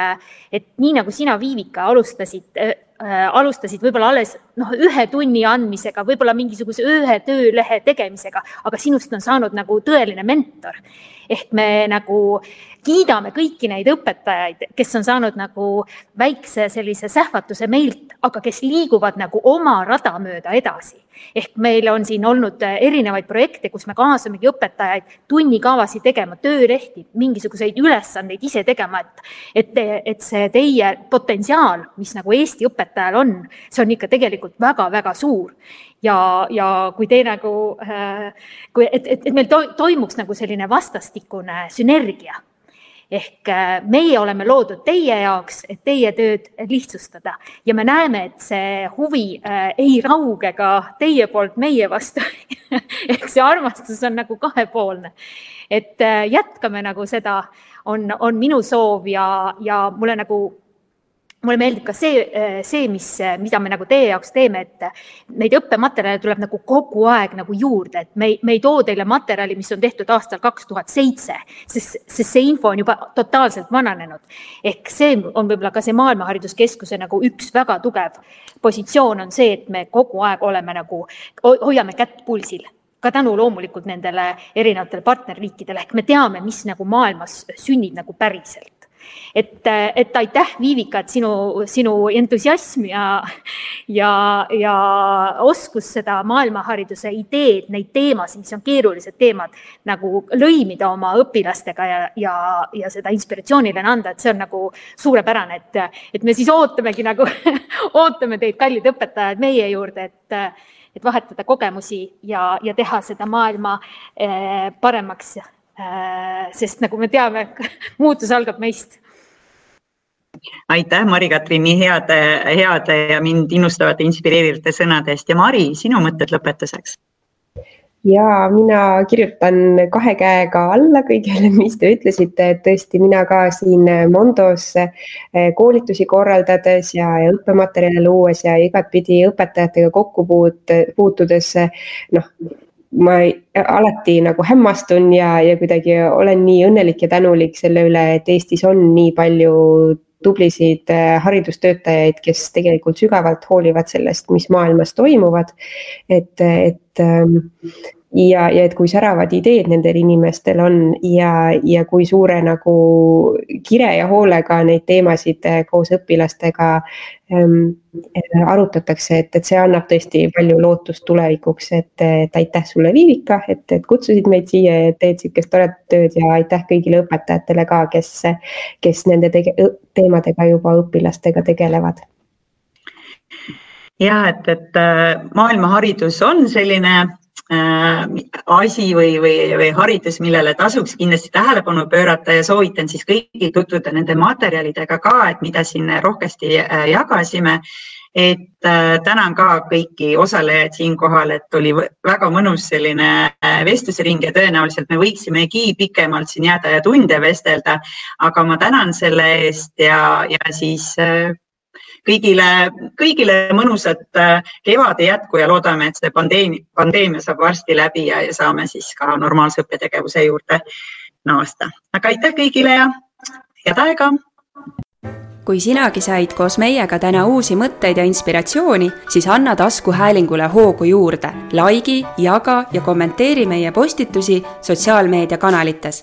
et nii nagu sina, Viivika, alustasid Äh, alustasid võib-olla alles noh, ühe tunni andmisega, võib-olla mingisuguse ühe töölehe tegemisega, aga sinust on saanud nagu tõeline mentor. ehk me nagu kiidame kõiki neid õpetajaid, kes on saanud nagu väikse sellise sähvatuse meilt, aga kes liiguvad nagu oma rada mööda edasi ehk meil on siin olnud erinevaid projekte, kus me kaasamegi õpetajaid tunnikavasid tegema, töölehti, mingisuguseid ülesandeid ise tegema, et, et, et see teie potentsiaal, mis nagu Eesti õpetajal on, see on ikka tegelikult väga-väga suur. ja, ja kui te nagu, äh, kui, et, et, et meil toimuks nagu selline vastastikune sünergia ehk äh, meie oleme loodud teie jaoks, et teie tööd lihtsustada ja me näeme, et see huvi äh, ei rauge ka teie poolt meie vastu ehk see armastus on nagu kahepoolne. et jätkame nagu seda, on, on minu soov ja, ja mulle nagu mulle meeldib ka see, see, mis, mida me nagu teie jaoks teeme, et neid õppematerjale tuleb nagu kogu aeg nagu juurde, et me ei, me ei too teile materjali, mis on tehtud aastal kaks tuhat seitse, sest, sest see info on juba totaalselt vananenud. ehk see on võib-olla ka see Maailma Hariduskeskuse nagu üks väga tugev positsioon on see, et me kogu aeg oleme nagu, hoiame kätt pulsil ka tänu loomulikult nendele erinevatele partnerriikidele, ehk me teame, mis nagu maailmas sünnib nagu päriselt et, et aitäh, Viivika, et sinu, sinu entusiasm ja, ja, ja oskus seda maailmahariduse ideed, neid teemasid, mis on keerulised teemad, nagu lõimida oma õpilastega ja, ja, ja seda inspiratsioonile anda, et see on nagu suurepärane, et, et me siis ootamegi nagu ootame teid, kallid õpetajad, meie juurde, et et vahetada kogemusi ja, ja teha seda maailma eh, paremaks sest nagu me teame, muutus algab meist. aitäh, Mari-Katrin, nii heade, heade ja mind innustavate, inspireerivate sõnade eest ja Mari, sinu mõtted lõpetuseks? ja mina kirjutan kahe käega alla kõigele, mis te ütlesite, et tõesti mina ka siin Mondos äh, koolitusi korraldades ja, ja õppematerjale luues ja igatpidi õpetajatega kokku puut-, puutudes noh ma alati nagu hämmastun ja, ja kuidagi olen nii õnnelik ja tänulik selle üle, et Eestis on nii palju tublisid äh, haridustöötajaid, kes tegelikult sügavalt hoolivad sellest, mis maailmas toimuvad. et, et ähm, ja, ja et kui säravad ideed nendel inimestel on ja, ja kui suure nagu kire ja hoolega neid teemasid äh, koos õpilastega ähm, arutatakse, et, et see annab tõesti palju lootust tulevikuks, et, et aitäh sulle, Viivika, et, et kutsusid meid siia ja teed sihukest toredat tööd ja aitäh kõigile õpetajatele ka, kes, kes nende tege, teemadega juba õpilastega tegelevad. Ja et, et äh, maailmaharidus on selline asi või, või, või haridus, millele tasuks kindlasti tähelepanu pöörata ja soovitan siis kõigil tutvuda nende materjalidega ka, et mida siin rohkesti äh, jagasime. et äh, tänan ka kõiki osalejaid siinkohal, et oli väga mõnus selline vestlusring ja tõenäoliselt me võiksimegi pikemalt siin jääda ja tunde vestelda. aga ma tänan selle eest ja, ja siis kõigile, kõigile mõnusat äh, kevade jätku ja loodame, et see pandeemia, pandeemia saab varsti läbi ja, ja saame siis ka normaalse õppetegevuse juurde naasta. aga aitäh kõigile ja head aega! kui sinagi said koos meiega täna uusi mõtteid ja inspiratsiooni, siis anna taskuhäälingule hoogu juurde, likei, jaga ja kommenteeri meie postitusi sotsiaalmeediakanalites